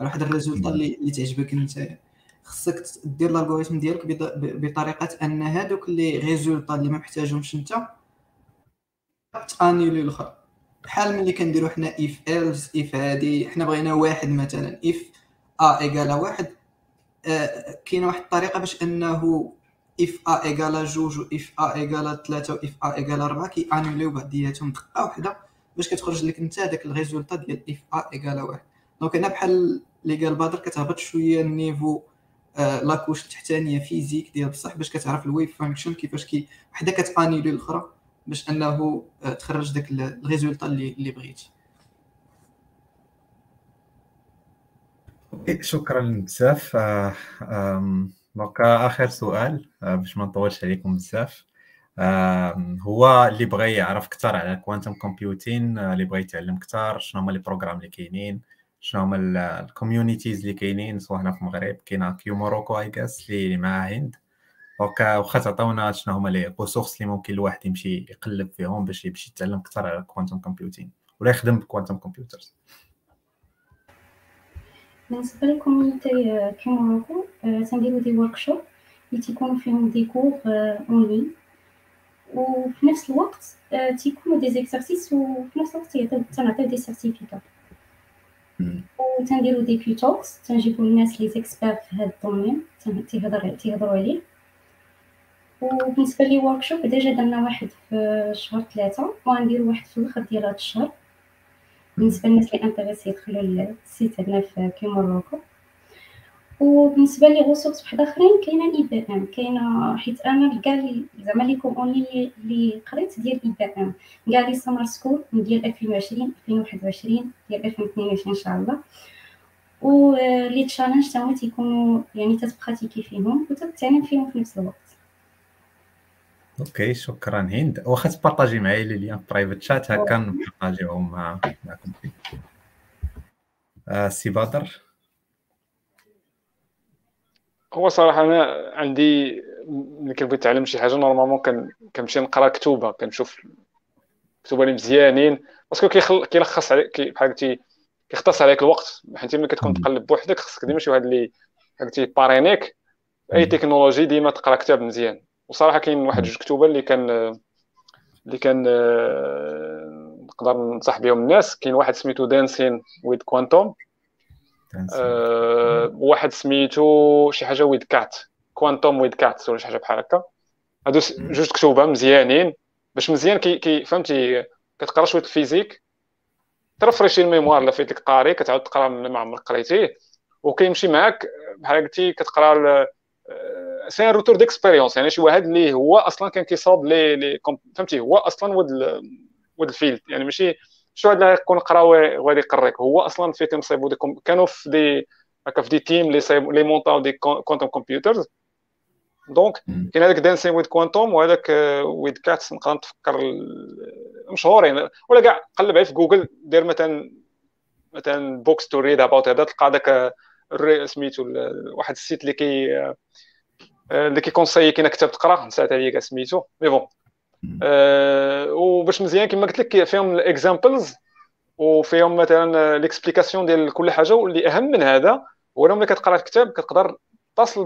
واحد ال résultat اللي, اللي تعجبك أنت. خصك دير ال algorithme ديالك بطريقة أن هادوك les résultats اللي ما محتاجهمش أنت ت annuler الأخر. بحال ملي كنديرو حنا if else if هادي حنا بغينا واحد مثلا if a égal à واحد آه كاينة واحد الطريقة باش أنه if a égal à جوج و if a égal à ثلاثة و if a égal à ربعة كي annuler و بعضياتهم دقة واحدة باش كتخرج لك أنت داك ال résultat ديال if a égal à واحد. donc هنا بحال اللي قال بدر كتهبط شوية ال niveau آه la couche التحتانية physique ديال بصح باش كتعرف ال wave function كيفاش كي وحدة كت annuler الأخرى. باش انه تخرج داك ال résultat اللي اللي بغيتي شكرا بزاف. donc آخر سؤال باش ما نطولش عليكم بزاف. هو اللي بغى يعرف أكثر على ال quantum computing اللي بغى يتعلم أكثر شنو هما les programmes اللي كاينين شنو هما ال communities اللي كاينين سواء هنا في المغرب كاينة QMorocco اي اللي معاه هند. donc واخا تعطيونا شنو هما les ressources اللي ممكن الواحد يمشي يقلب فيهم باش باش يتعلم أكثر على ال quantum computing ولا يخدم بال quantum computers بالنسبة لل community QMorocco تنديرو des workshops اللي تيكونوا فيهم des cours en ligne وفي نفس الوقت تيكونوا des exercices وفي نفس الوقت تنعطيو des certificats وتنديرو des QTalks تنجيبو الناس لي زيكسبير في هذا ال domaine تيهضر تيهضروا عليه. وبالنسبة les workshops déjà درنا واحد في شهر ثلاثة وغنديرو واحد في الآخر ديال هذا الشهر. بالنسبة للناس اللي intéressés يدخلوا لل site عندنا في QMorocco وبالنسبة les ressources واحد آخرين كاينة IBM كاينة حيت أنا كاع زعما les cours en ligne اللي قريت ديال IBM كاع les summer schools ديال 2020 2021 ديال 2022 إن شاء الله. و les challenges تا تيكونوا يعني تت pratiquer فيهم وتتعلم فيهم في نفس الوقت. OK شكرا. هند واخا ت partager معايا les liens private chat هكا ن partager هم مع معكم. آه سي بدر هو صراحة أنا عندي ملي كنبغي نتعلم شي حاجة normalement كنمشي نقرأ كتوبة كنشوف كتوبة اللي مزيانين. parce que كيلخص عليك بحال قلتي كيختصر عليك الوقت. حيت ملي كتكون تقلب بوحدك خصك ديما شي واحد اللي قلتي بارينيك أي تكنولوجي ديما تقرأ كتاب مزيان. وصراحة كاين واحد جوج كتوبه اللي كان اللي كان نقدر ننصح بهم الناس. كاين واحد سميتو Dancing with quantum أه واحد سميتو شي حاجة with cat quantum with cat ولا شي حاجة بحال هكا. هادو جوج كتوبة مزيانين. باش مزيان كي, كي فهمتي كتقرا شوية ال physique ت rafraîchir ال mémoire الا فايتك قاري كتعاود تقرا ما عمرك قريتيه. وكيمشي معاك بحال قلتي كتقرا c'est un retour d'expérience يعني شي واحد اللي هو أصلا كان كيصاوب لي لي فهمتي؟ هو أصلا ود ود الفيلد. يعني ماشي شو واحد اللي يكون قرا وغادي يقريك. هو أصلا في تنصيبوا دي كانوا في دي هكا في دي تيم اللي صايبوا لي مونطاو دي كوانتوم كمبيوترز دونك كاين هذاك دانسين ويد كوانتوم وهذاك ويد كاتس نقدر نتفكر مشهورين ولا كاع قلب عليه في جوجل دير مثلا مثلا بوكس تو ريد اباوت هذا. تلقى داك سميتو واحد السيت اللي كي اللي كي conseiller كاين كتاب تقرا نسيت عليا كاع سميتو mais bon. أه وباش مزيان كما قلت لك فيهم ال examples وفيهم مثلا les explications ديال كل حاجة واللي أهم من هذا هو ملي كتقرا الكتاب كتقدر تصل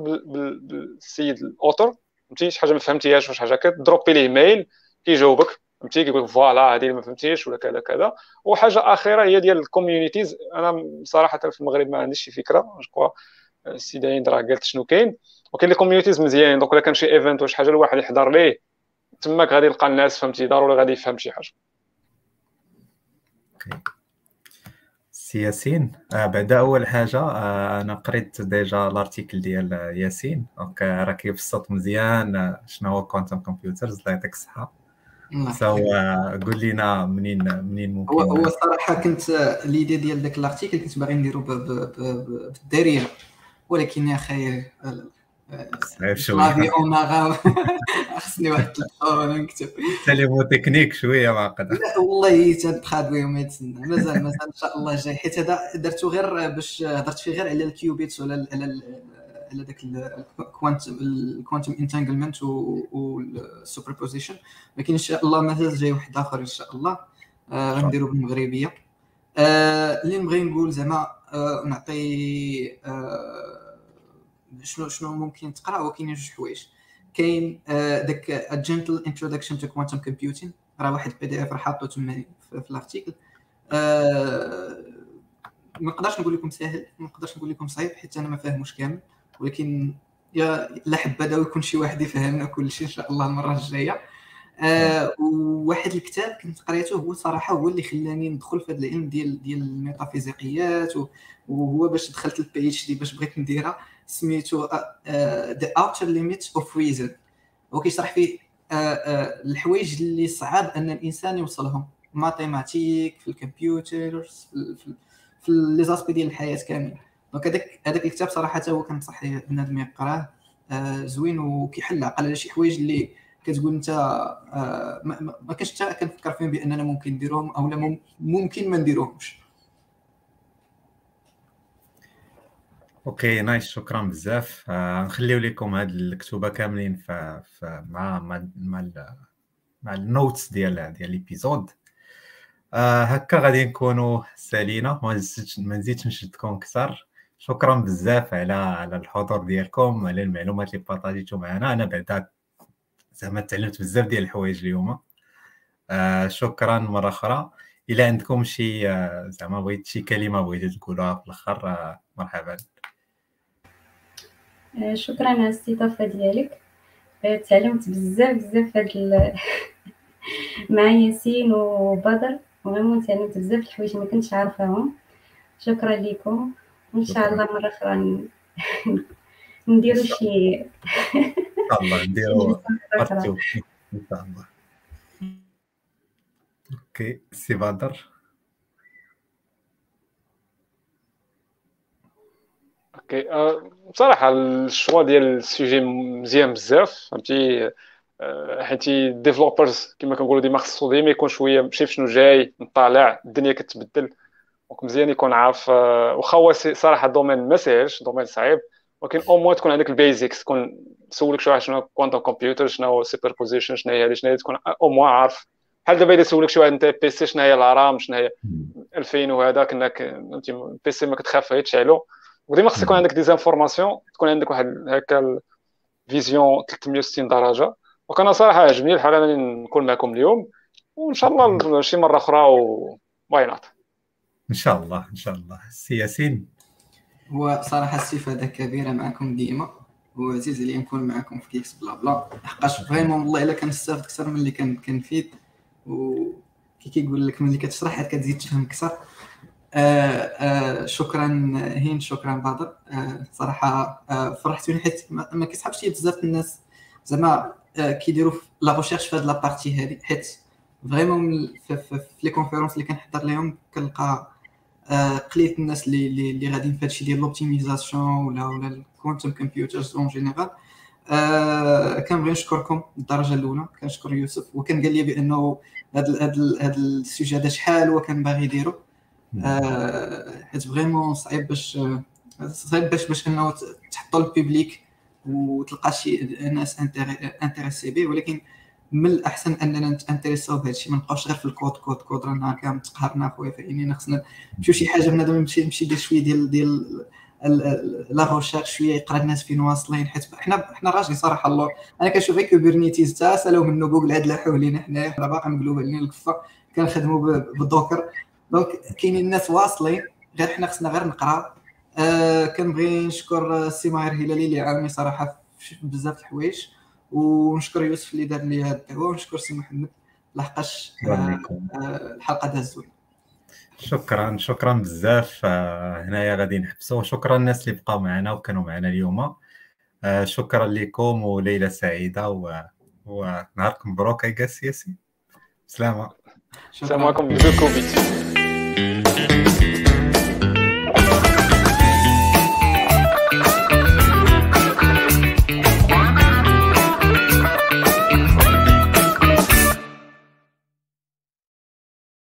بالسيد ال auteur. فهمتي؟ شي حاجة ما فهمتيهاش واش حاجة ك drop ي ليه mail كيجاوبك. فهمتي؟ كيقول لك voilà هذه ما فهمتيش ولا كذا كذا. وحاجة أخيرة هي ديال ال communities أنا صراحة في المغرب ما عنديش شي فكرة. je crois السيده هند راه قالت شنو كاين. وكاين les communities مزيانين. donc الا كان شي event واش حاجة الواحد يحضر ليه. تماك غادي يلقى الناس فهمتي؟ ضروري غادي يفهم شي حاجة. سي ياسين آه بعدا أول حاجة آه أنا قريت déjà l'article ديال ياسين. donc راه كيبسط مزيان. آه، شنو هو quantum computers الله يعطيك الصحة. so قول لنا منين منين ممكن هو هو الصراحه كنت l'idée ديال داك l'article كنت باغي نديرو بالدارجه ولكن يا أخي صعيب شوية. (laughs) خصني واحد التليفون نكتب. تليفون تكنيك شوية معقد لا والله تنبقى بهم ما يتسنى. مازال مازال إن شاء الله جاي. حيت هذا درتو غير باش هضرت فيه غير على ال qubits ولا على داك ال quantum ال quantum entanglement وال superposition ولكن إن شاء الله مازال جاي واحد آخر إن شاء الله. آه، غنديرو بالمغربية. آه، اللي نبغي نقول زعما آه، نعطي شنو شنو ممكن تقرأ هو كاين جوج حوايج. كاين داك gentle introduction to quantum computing راه واحد ال PDF راه حاطو تما في ال article ما نقدرش نقول لكم ساهل ما نقدرش نقول لكم صعيب حيت أنا ما فاهموش كامل. ولكن يا لا حبذا ويكون شي واحد يفهمنا كل شيء إن شاء الله المرة الجاية. آه وواحد الكتاب كنت قريته هو صراحة هو اللي خلاني ندخل في هذا العلم ديال ديال الميتافيزيقيات وهو باش دخلت ال PhD باش بغيت نديرها. سميتو The Outer Limits of Reason هو كيشرح فيه uh, uh, الحوايج اللي صعب أن الإنسان يوصلهم. mathématiques في الكمبيوتر في, في, في les aspects ديال الحياة كاملة. donc هذاك هذاك الكتاب صراحة هو كنصح بنادم يقراه آه زوين وكيحل عقل على شي حوايج اللي كتقول أنت آه، ما كاينش حتى كنفكر فيهم بأننا ممكن نديروهم أو لا ممكن ما نديروهمش. okay nice شكرا بزاف. آه نخليو لكم هاد الكتوبة كاملين ف... مع مع مع. مع ال notes ديال ديال l'épisode هكا غادي نكونوا سالينا. ما نزيدش نشدكم أكثر شكرا بزاف على على الحضور ديالكم على المعلومات اللي بارطاجيتو معنا. أنا بعدا زعما تعلمت بزاف ديال الحوايج اليوم. آه شكرا مرة أخرى. إلى عندكم شي آه زعما بغيت شي كلمة بغيتو تقولوها في الأخر آه مرحبا. آه، شكرا على الاستضافة ديالك. آه، تعلمت بزاف بزاف هاد (laughs) مع ياسين وبدر. vraiment تعلمت بزاف الحوايج ما كنتش عارفاهم. شكرا لكم ان شاء الله مرة أخرى نديرو شي ان شاء الله نديرو ان شاء الله okay سي بدر okay أه بصراحة ال choix ديال ال sujet مزيان بزاف. فهمتي؟ أه حيت developers كما كنقولوا ديما خصو ديما يكون شوية شايف شنو جاي نطالع الدنيا كتبدل. donc مزيان يكون عارف أه واخا هو صراحة domaine ما ساهلش domaine صعيب. ولكن au moins تكون عندك ال basics تكون تسولك شي واحد شنو quantum computer شنو superposition شنو هي هذه شنو هي تكون au moins عارف. بحال دابا اذا سولك شي واحد أنت PC شنو هي ال RAM شنو هي 2000 وهذا كنك فهمتي PC ما كتخاف تشعلو وديما خص يكون عندك des informations تكون عندك واحد هكا vision 360 درجة. وكان صراحة عجبني الحال انني نكون معكم اليوم. وإن شاء الله شي مرة أخرى و why not إن شاء الله إن شاء الله. سي ياسين؟ هو صراحة استفادة كبيرة معكم ديما وعزيز عليا نكون معكم في Geeks BlaBla. لحقاش vraiment والله إلا كنستافد أكثر من اللي كنفيد و كي كيقول لك ملي كتشرح كتزيد تفهم أكثر. آه، آه، شكرا هين شكرا بدر آه، صراحة فرحتوني حيت ما كيسحبش لي بزاف الناس. زعما كيديروا la recherche في هاد la partie هادي. حيت vraiment في les conférences اللي كنحضر لهم كنلقى قليل الناس اللي اللي, اللي غاديين في هادشي ديال l'optimisation ولا ولا ال quantum computers en général كنبغي نشكركم الدرجة الأولى. كنشكر يوسف. وكان قال لي بأنه هذا هذا ال sujet هذا شحال هو كان باغي يديرو. آه، حيت vraiment صعيب باش صعيب باش باش إنه تحطو لل public وتلقى شي ناس intéressé به ولكن من الأحسن أننا نتأنتريساو بهذا الشيء ما نبقاوش غير في ال code code code رانا هكا متقهرنا خويا فاهمين خصنا نمشيو شي حاجة بنادم يمشي يمشي يدير شوية ديال ديال la recherche شوية يقرأ الناس فين واصلين حيت حنا حنا راجلين صراحة الله أنا كنشوف غير Kubernetes حتى سالوا منه جوجل هاد لاحوا لينا حنايا حنا باقي مقلوب علينا الكفه كنخدموا بال Docker donc كاينين الناس واصلين غير حنا خصنا غير نقرأ. آه كنبغي نشكر السي ماهر هلالي اللي عاوني صراحة بزاف الحوايج. ونشكر يوسف اللي دار لي هذه الدعوة ونشكر سي محمد لحقاش آه آه الحلقة دازت زوين شكرا شكرا بزاف. آه هنايا غادي نحبسوا شكرا الناس اللي بقاو معنا وكانوا معنا اليوم. آه شكرا لكم وليله سعيدة و... ونهاركم مبروك يا سياسي سلامة. السلام عليكم.